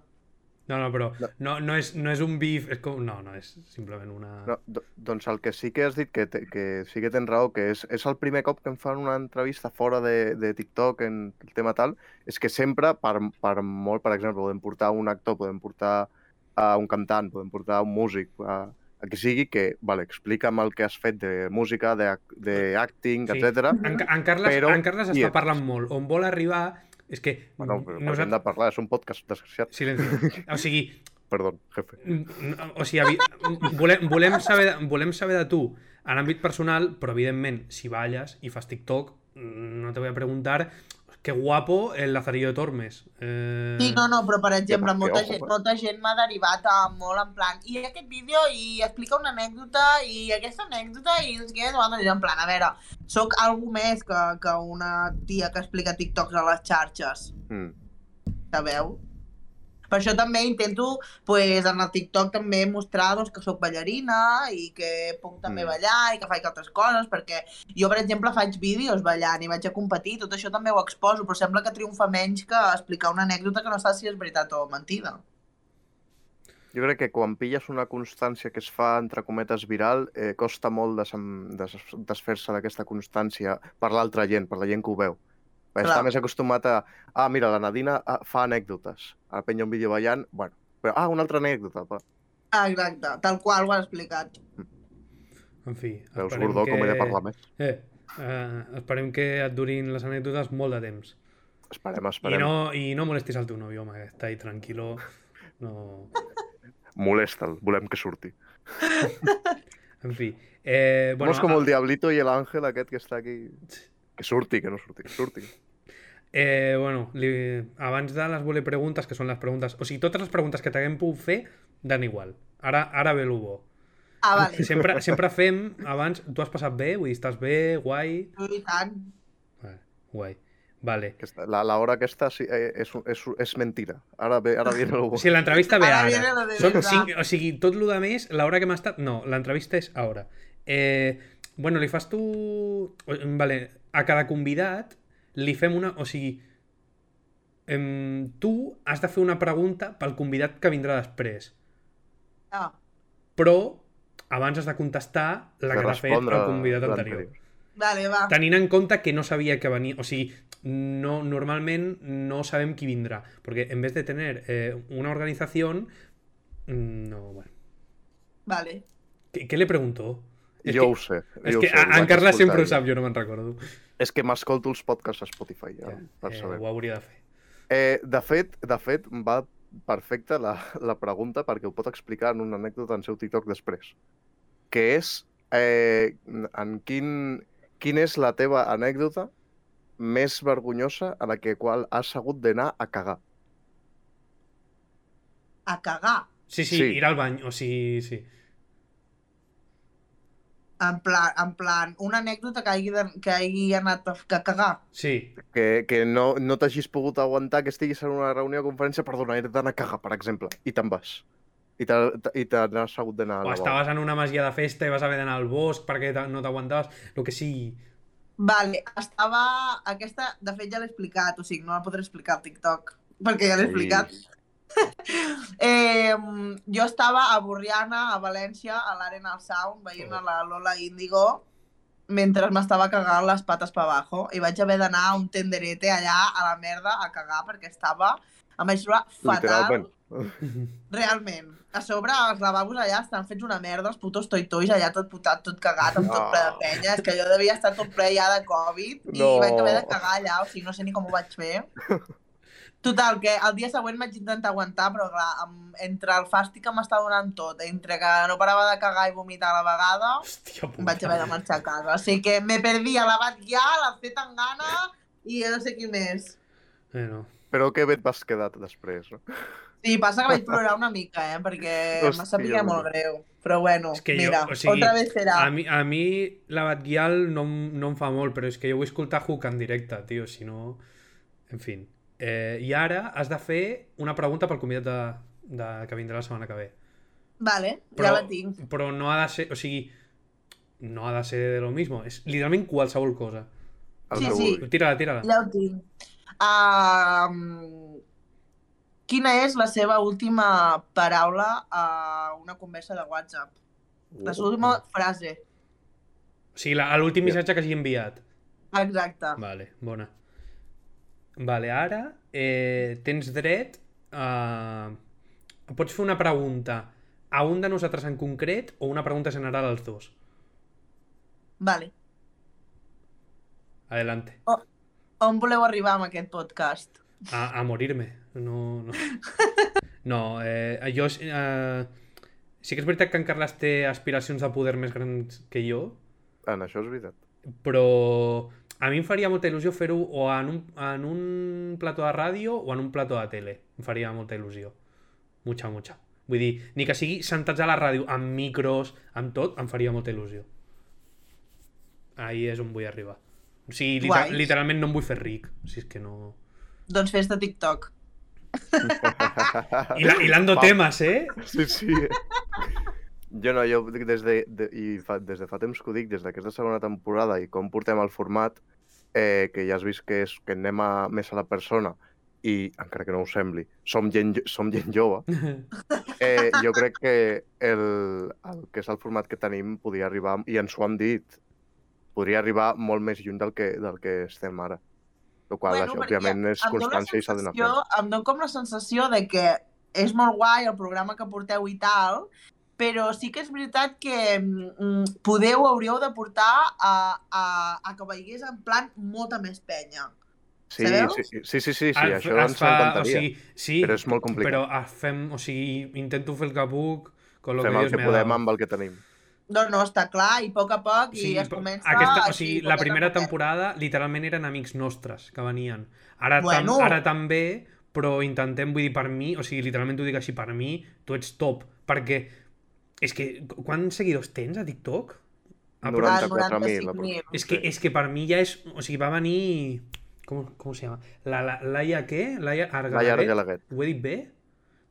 No, no, però No. no, és, no és un bif, és com... No, no, és simplement una... No, do, doncs el que sí que has dit, que, te, que sí que tens raó, que és, és el primer cop que em fan una entrevista fora de, de TikTok en el tema tal, és que sempre, per, per molt, per exemple, podem portar un actor, podem portar a un cantant, podem portar un músic, a, a qui sigui, que, vale, explica'm el que has fet de música, de, ac- de acting, Sí. etc. En, en, Carles, Però- en Carles està parlant molt. On vol arribar és que... Bueno, però nosaltres- hem de parlar, és un podcast desgraciat. Silenci. O sigui, Perdó, jefe. O sigui, avi- volem, volem, saber, de- volem saber de tu en àmbit personal, però evidentment, si balles i fas TikTok, no te voy a preguntar que guapo el Lazarillo de Tormes. Eh... Sí, no, no, però per exemple, que molta ojo, gent, eh? molta gent m'ha derivat a molt en plan i aquest vídeo i explica una anècdota i aquesta anècdota i no sé què, no, jo en plan, a veure, sóc algú més que, que una tia que explica TikToks a les xarxes, Mm. sabeu? Per això també intento, pues, en el TikTok també mostrar doncs, que sóc ballarina i que puc també Mm. ballar i que faig altres coses, perquè jo, per exemple, faig vídeos ballant i vaig a competir, tot això també ho exposo, però sembla que triomfa menys que explicar una anècdota que no saps si és veritat o mentida. Jo crec que quan pilles una constància que es fa, entre cometes, viral, eh, costa molt desem- des desfer-se d'aquesta constància per l'altra gent, per la gent que ho veu. Clar. està més acostumat a... Ah, mira, la Nadina ah, fa anècdotes. Ara penya un vídeo ballant, bueno, però, ah, una altra anècdota. Va. Ah, exacte, tal qual ho has explicat. En fi, Veus, esperem Gordó, que... com he de parlar més. Eh, eh, esperem que et durin les anècdotes molt de temps. Esperem, I esperem. no, I no molestis al teu nòvio, home, que està ahí tranquilo. No... Molesta'l, volem que surti. En fi. Eh, Bueno, és com el Diablito i l'Àngel aquest que està aquí. Que surti, que no surti, que surti. Eh, bueno, li, abans de les voler preguntes, que són les preguntes... O sigui, totes les preguntes que t'haguem pogut fer dan igual. Ara, ara ve el bo. Ah, vale. Sempre, sempre fem abans... Tu has passat bé? Vull dir, estàs bé? Guai? I tant. Vale, guai. Vale. Aquesta, la, la hora aquesta sí, eh, és, és, és mentira. Ara, ve, ara viene el bo. O sigui, l'entrevista ve Ara ara. viene lo de Són cinc, o sigui, tot el de més, l'hora que m'ha estat... No, l'entrevista és ara. Eh, bueno, li fas tu... Vale, a cada convidat li fem una... O sigui, em, tu has de fer una pregunta pel convidat que vindrà després. Ah, Però abans has de contestar la De que t'ha fet el convidat anterior. vale, va. Tenint en compte que no sabia que venia... O sigui, no, normalment no sabem qui vindrà. Perquè en vez de tener eh, una organización... mm, No, bueno. Vale. ¿Qué, qué le preguntó? És jo que, ho sé. És que ho sé, en escoltar sempre ho ahir. sap, jo no me'n recordo. És que m'escolto els podcasts a Spotify, ja, Ja, per eh, saber. ho hauria de fer. Eh, de fet, de fet, va perfecta la, la pregunta perquè ho pot explicar en una anècdota en seu TikTok després. Que és eh, en quin, quin és la teva anècdota més vergonyosa a la que qual has hagut d'anar a cagar. A cagar. Sí, sí, Sí. ir al bany, o sigui, sí. En plan, en plan, una anècdota que hagi, de, que hagi anat a, a cagar. Sí, Que, que no, no t'hagis pogut aguantar que estiguis en una reunió o conferència, perdona, he d'anar a cagar, per exemple, i te'n vas. I te- n'has hagut d'anar a o la estaves en una masia de festa i vas haver d'anar al bosc perquè no t'aguantaves, el que sigui. Vale, estava... Aquesta, de fet, ja l'he explicat, o sigui, no la podré explicar al TikTok, perquè ja l'he explicat. Eh, jo estava a Borriana, a València, a l'Arena Sound, veient a la Lola Índigo, mentre m'estava cagant les pates per abajo, i vaig haver d'anar a un tenderete allà a la merda a cagar, perquè estava... Em vaig trobar fatal. Realment. A sobre, els lavabos allà estan fets una merda, els putos toitois allà tot putat, tot cagat, amb tot ple de No. penya. És que jo devia estar tot ple ja de Covid i No. vaig haver de cagar allà, o sigui, no sé ni com ho vaig fer. Total, que el dia següent vaig intentar aguantar, però clar, amb, entre el fàstic que m'està donant tot, entre que no parava de cagar i vomitar a la vegada, Hòstia puta. vaig haver de marxar a casa. O sigui que me perdí a la Batllà, la C Tangana i no sé qui més. Bueno, Però que bé et vas quedar després, no? Sí, passa que vaig plorar una mica, eh? Perquè m'ha sabia molt greu. Però bueno, És que jo, mira, o sigui, otra vez serà. a mi, a mi la Batguial no, no em fa molt, però és que jo vull escoltar Hook en directe, tio, si no... En fi. Eh, I ara has de fer una pregunta pel convidat de, de, que vindrà la setmana que ve. Vale, Però, ja la tinc. però no ha de ser... O sigui, no ha de ser de lo mismo. És literalment qualsevol cosa. El Sí, sí. Tira-la, tira-la. Ja ho tinc. Um, quina és la seva última paraula a una conversa de WhatsApp? La seva última frase. O sigui, la- l'últim missatge que hagi enviat. Exacte. Vale, bona. Vale, ara eh, tens dret a... Pots fer una pregunta a un de nosaltres en concret o una pregunta general als dos. Vale. Adelante. On voleu arribar amb aquest podcast? A, a morir-me. No, no. No, eh, jo... Eh, sí que és veritat que en Carles té aspiracions de poder més grans que jo, En això és veritat. però a mi em faria molta il·lusió fer-ho o en un, en un plató de ràdio o en un plató de tele. Em faria molta il·lusió. Mucha, mucha. Vull dir, ni que sigui sentats a la ràdio amb micros, amb tot, em faria molta il·lusió. Ahí és on vull arribar. O sigui, liter Guai. literalment no em vull fer ric. Si és que no... Doncs fes de TikTok. Hila- Hilando temes, eh? Sí, sí. Jo no, jo des de, de, i fa, des de fa temps que ho dic, des d'aquesta segona temporada i com portem el format, eh, que ja has vist que, és, que anem a, més a la persona i, encara que no ho sembli, som gent, som gent jove, eh, jo crec que el, el que és el format que tenim podria arribar, i ens ho han dit, podria arribar molt més lluny del que, del que estem ara. El qual, això, perquè òbviament, és constància i s'ha d'anar fent. Em dóna com la sensació de que és molt guai el programa que porteu i tal, però sí que és veritat que mm, podeu, hauríeu de portar a, a, a que veiés en plan molta més penya. Sí, sabeu? sí, sí, sí, sí, sí, sí això ens fa- encantaria. O sigui, sí, però és molt complicat. Però fem, o sigui, intento fer el que puc con lo Fem que el que podem amb el que tenim. No, no, està clar, i a poc a poc, i Sí, es comença... aquesta, o així, sigui, la primera temporada literalment eren amics nostres que venien. Ara, Bueno. tam, ara també, però intentem, vull dir, per mi, o sigui, literalment t'ho dic així, per mi, tu ets top, perquè és que, qu- quants seguidors tens a TikTok? Ah, Ah, 94.000, 95.000. És que, és que per mi ja és... O sigui, va venir... Com, com se llama? La, la, Laia què? Laia Argalaguet? Laia Argalaguet. Ho he dit bé?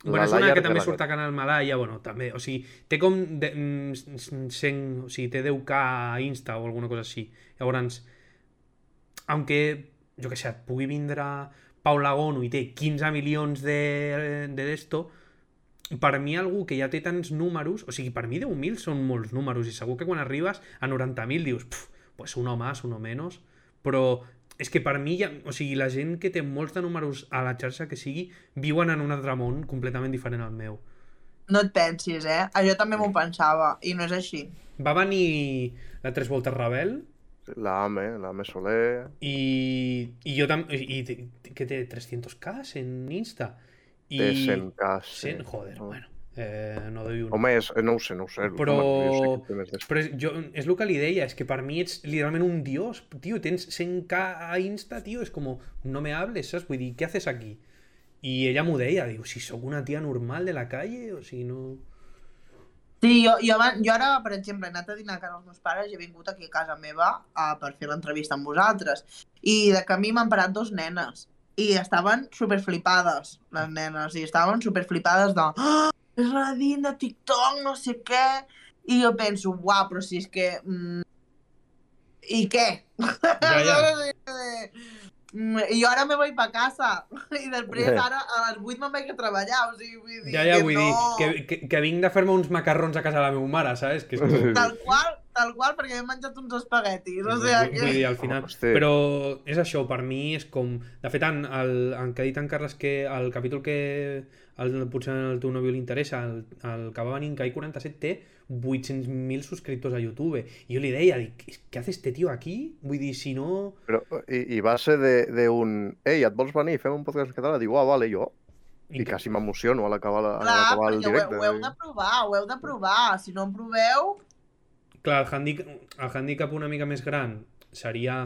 La Bueno, és una Laia que també surt a Canal Malaya, bueno, també, o sigui, té com de, mm, 100, o sigui, té 10k a Insta o alguna cosa així. Llavors, aunque, jo que sé, et pugui vindre Paula Gono i té 15 milions de de d'esto, per mi algú que ja té tants números, o sigui, per mi 10.000 són molts números i segur que quan arribes a 90.000 dius, "Pf, pues uno más, uno menos, però és que per mi, ja, o sigui, la gent que té molts de números a la xarxa que sigui, viuen en un altre món completament diferent al meu. No et pensis, eh? Jo també m'ho pensava, i no és així. Va venir la Tres Voltes Rebel La AME, la AME Soler... i, i jo també... I, i, que té 300k en Insta. I... Té 100k, sí. 100, joder, No. bueno. Eh, no doy un... Home, és, no ho sé, no ho sé. Però- Home, jo sé Però és, jo, és el que li deia, és que per mi ets literalment un dios. Tio, tens 100k a Insta, tio, és com, no me hables, saps? Vull dir, què haces aquí? I ella m'ho deia, diu, si sóc una tia normal de la calle, o sigui, no... Sí, jo, jo, jo ara, per exemple, he anat a dinar a casa dels meus pares i he vingut aquí a casa meva a, per fer l'entrevista amb vosaltres. I de camí m'han parat dos nenes. I estaven superflipades, les nenes. I estaven superflipades de... Oh, és la Nadine de TikTok, no sé què. I jo penso, uau, però si és que... Mm, I què? Ja, ja. Mm, I jo ara me voy pa casa. I després Bé. ara a les 8 me'n vaig a treballar. O sigui, vull dir Ja, ja, que vull no... dir, que, que, que vinc de fer-me uns macarrons a casa de la meva mare, saps? Que és. Tal qual, tal qual, perquè he menjat uns espaguetis. O sigui, Vull, vull dir, al final... Hosti. Però és això, per mi és com... De fet, en, el, en que ha dit en Carles que el capítol que el, potser al teu nòvio li interessa, el, el que va venir en Kai 47 té 800.000 subscriptors a YouTube. I jo li deia, dic, què hace este tio aquí? Vull dir, si no... Però, i, I va ser de- d'un... Ei, et vols venir? Fem un podcast en català? Diu, ah, vale, jo. I quasi m'emociono a l'acabar la- a el ho, directe. heu- ho heu de provar, ho heu de provar. Si no en proveu, Clar, el handicap, el handicap una mica més gran seria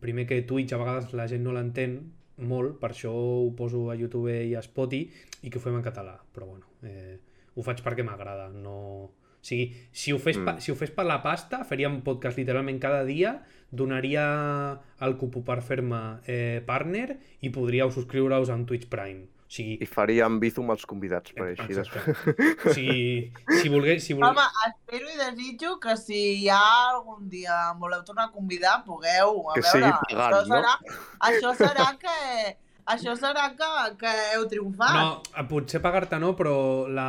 primer que Twitch a vegades la gent no l'entén molt, per això ho poso a YouTube i a Spotify i que ho fem en català, però bueno, eh, ho faig perquè m'agrada, no... sigui, si ho, fes pa, Mm. si ho fes per la pasta, faria un podcast literalment cada dia, donaria el cupo per fer-me eh, partner i podríeu subscriure-us en Twitch Prime. O sigui, I faríem Bizum als convidats, per així Exacte. després. o sigui si volgués... Si volgués... Home, espero i desitjo que si ja algun dia em voleu tornar a convidar, pugueu. A Que veure, sigui pagant, això no? serà, això serà que... Això serà que, que heu triomfat. No, eh, potser pagar-te no, però la...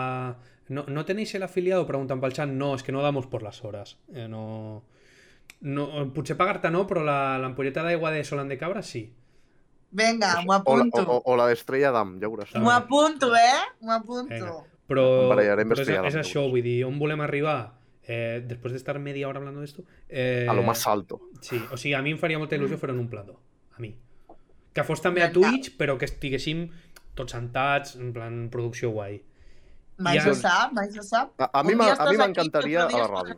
¿No, ¿No tenéis el afiliado? Preguntan pel chat. No, es que no damos por las horas. Eh, no... no... Potser pagar-te no, però la- l'ampolleta d'aigua de Solan de Cabra sí. Vinga, m'ho O la, apunto. o, o la d'Estrella d'Am, ja veuràs. M'ho apunto, eh? M'ho apunto. Vinga. Però, però és, és això, vull dir, on volem arribar? Eh, després d'estar media hora hablando de esto... Eh, A lo más alto. Sí, o sigui, a mi em faria molta il·lusió fer en un plató. A mi. Que fos també a. Twitch, però que estiguéssim tots sentats, en plan producció guai. Mai Ja- se sap, mai se sap. A, a mi a m'encantaria a la ràdio.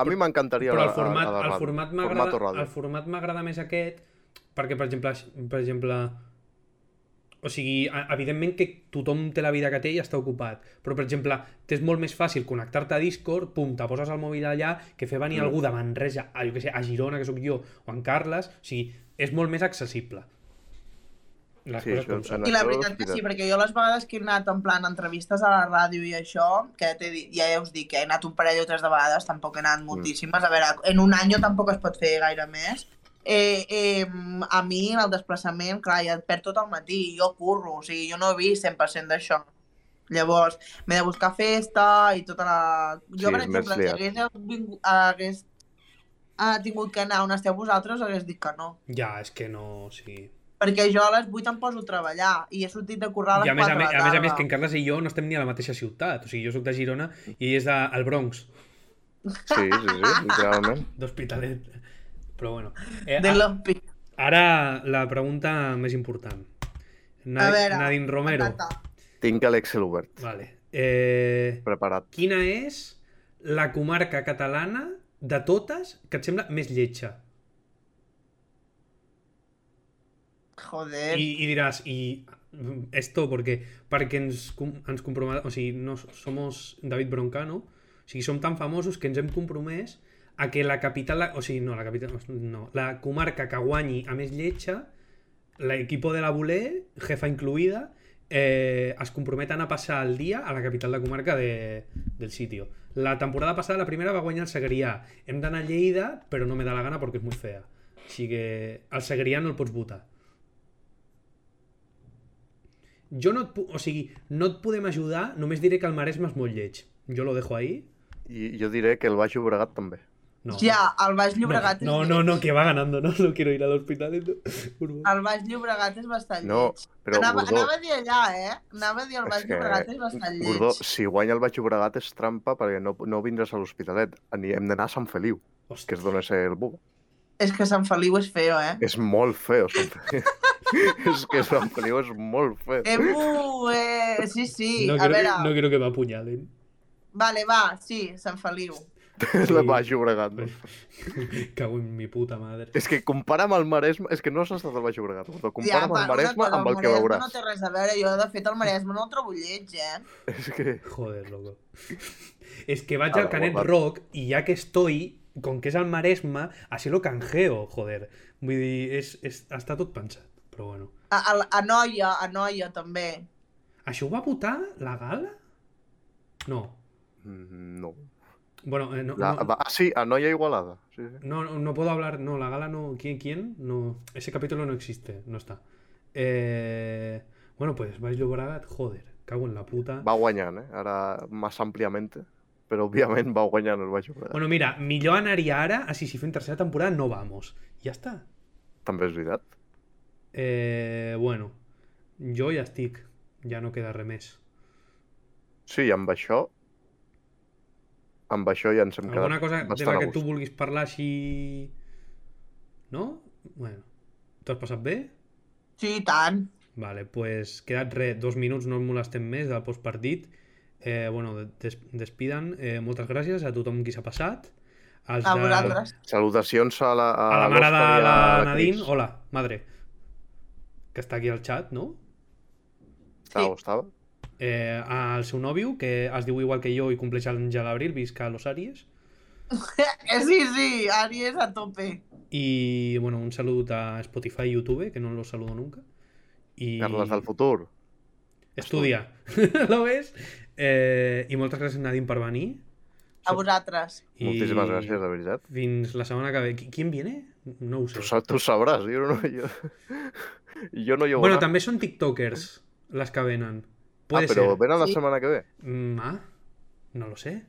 A mi m'encantaria a Però la, el format, a la el ràdio. format Formato m'agrada ràdio. el format m'agrada més aquest perquè, per exemple, per exemple o sigui, evidentment que tothom té la vida que té i està ocupat, però per exemple, t'és molt més fàcil connectar-te a Discord, pum, te poses el mòbil allà, que fer venir Mm. algú de Manresa, a, jo que sé, a Girona, que sóc jo, o en Carles, o sigui, és molt més accessible. Les Sí, coses això com són. I la veritat que és sí, perquè jo les vegades que he anat en plan entrevistes a la ràdio i això, que t'he dit, ja us dic que he anat un parell o tres de vegades, tampoc he anat moltíssimes, a veure, en un any tampoc es pot fer gaire més. Eh, eh, a mi el desplaçament, clar, ja et perd tot el matí, jo curro, o sigui, jo no he vist 100% d'això. Llavors, m'he de buscar festa i tota la... Jo, Sí, per exemple, si hagués, vingut, hagués ah, tingut que anar on esteu vosaltres, hagués dit que no. Ja, és que no... O sigui... Perquè jo a les 8 em poso a treballar i he sortit de currar a les I a més, 4 a, més, de a la més a més que en Carles i jo no estem ni a la mateixa ciutat. O sigui, jo sóc de Girona i ell és del Bronx, Sí, sí, sí, literalment. d'Hospitalet. Però bueno. Eh, De l'Hospi. Ara la pregunta més important. Na A veure, Nadine Romero. Tinc l'Excel obert, Vale. Eh, preparat. quina és la comarca catalana de totes que et sembla més lletja? Joder. I, i diràs, i mm, esto porque perquè ens, ens compromet, o sigui, no somos David Broncano, o sigui, som tan famosos que ens hem compromès a que la capital, o sigui, no, la capital, no, la comarca que guanyi a més lletja, l'equipo de la Bulé, jefa incluïda, eh, es comprometen a passar el dia a la capital de comarca de, del sitio. La temporada passada, la primera, va guanyar el Segrià. Hem d'anar a Lleida, però no me da la gana perquè és molt fea. Així que el Segrià no el pots votar. Jo no et, o sigui, no et podem ajudar, només diré que el Maresme és molt lleig. Jo lo dejo ahí. I jo diré que el Baix Llobregat també. No. Ja, el Baix Llobregat no, és no, no, no, que va ganando, no, no quiero ir al hospital. Urbo. El Baix Llobregat és bastant No, lleig. però anava, Gordó, anava a dir allà, eh? Anava a dir el És Baix que, Llobregat és bastant lleig. Gordó, si guanya el Baix Llobregat és trampa perquè no, no vindràs a l'Hospitalet. Hem d'anar a Sant Feliu, que Hòstia, és d'on és el Buga. És que Sant Feliu és feo, eh? És molt feo, Sant Feliu. és que Sant Feliu és molt feo. Emu, eh... Sí, sí, no, a quiero, veure... no quiero que me apuñalen. Vale, va, sí, Sant Feliu. És el Baix Llobregat. No? Cago en mi puta madre. És que compara amb el Maresme... És que no has estat al Baix Llobregat, Gordó. Compara amb però el Maresme cosa, amb el que Maresme veuràs. No té res a veure, jo de fet el Maresme no el trobo lleig, eh? És que... Joder, loco. Es que vaig A al la Canet guapa. Rock i ja que estoy, con que és al Maresme, así lo canjeo, joder. Vull dir, és, és, està tot pensat, però bueno. A, a, a Noia, a Noia també. Això ho va votar la gala? No. Mm, No. Bueno, eh, no, La, no, va- Ah, sí, a Igualada. Sí, sí. no, no, no puedo hablar. No, la gala no. ¿Quién? ¿Quién? No. Ese capítulo no existe. No está. Eh, bueno, pues vais Llobregat, joder. Cago en la puta. Va guanyant, eh? Ara més àmpliament. Però, òbviament, va guanyant el Baix Llobregat. Bueno, mira, millor anaria ara a si si fem tercera temporada no vamos. Ja està. També és veritat. Eh, bueno, jo ja estic. Ja no queda res més. Sí, amb això... Amb això ja ens hem quedat Alguna cosa de la que tu vulguis parlar així... No? Bueno. T'ho has passat bé? Sí, tant. Vale, pues quedat res, dos minuts, no ens molestem més del postpartit. Eh, bueno, des despiden. Eh, moltes gràcies a tothom qui s'ha passat. Als A de- vosaltres. Salutacions a la, a, A la mare de la la Nadine. Cris. Hola, madre. Que està aquí al chat, no? Estava, Sí. estava? Eh, al seu nòvio, que es diu igual que jo i compleix l'any a l'abril, visca los Aries. Eh, sí, sí, Aries a tope. Y bueno, un saludo a Spotify y YouTube, que no los saludo nunca. Y... Carles del futur. Estudia. ¿Lo ves? Eh, I moltes gràcies, Nadine, per venir. A vosaltres. I Moltíssimes gràcies, de veritat. Fins la setmana que ve. Qui- ¿Quién viene? No ho sé. Tu, tu sabràs, jo no... Jo, jo no hi Bueno, anar. també són tiktokers les que venen. Ah, Puede però ser. venen la Sí. setmana que ve? Mm, ah, no lo sé.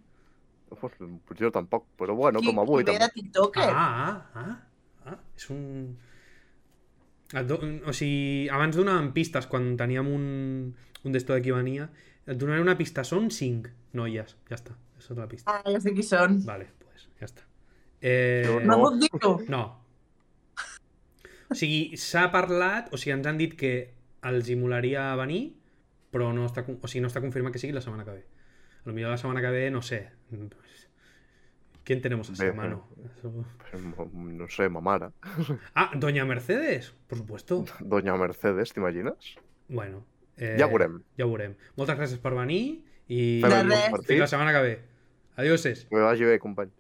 Pues, pues jo tampoc, però bueno, Qui, com avui qui ve de tampoc. TikToker? Ah, ah, ah, ah. És un... Do... O sigui, abans donàvem pistes quan teníem un, un d'esto de qui venia. Et donaré una pista. Són cinc noies. Ja està. Això és la pista. Ah, ja sé qui són. Vale, pues ja està. Eh... No, No. puc dir-ho? No. O sigui, s'ha parlat, o sigui, ens han dit que els hi molaria venir, però no con- o sigui, no està confirmat que sigui la setmana que ve. A lo millor la setmana que ve, no sé. ¿Quién tenemos a esa mano? No sé, ma mare. Ah, Doña Mercedes, por supuesto. Doña Mercedes, t'imagines? Bueno. Eh, Ja veurem. Ja veurem. Moltes gràcies per venir i Fem De el res. bon fins la setmana que ve. Adioses. Que vagi bé, company.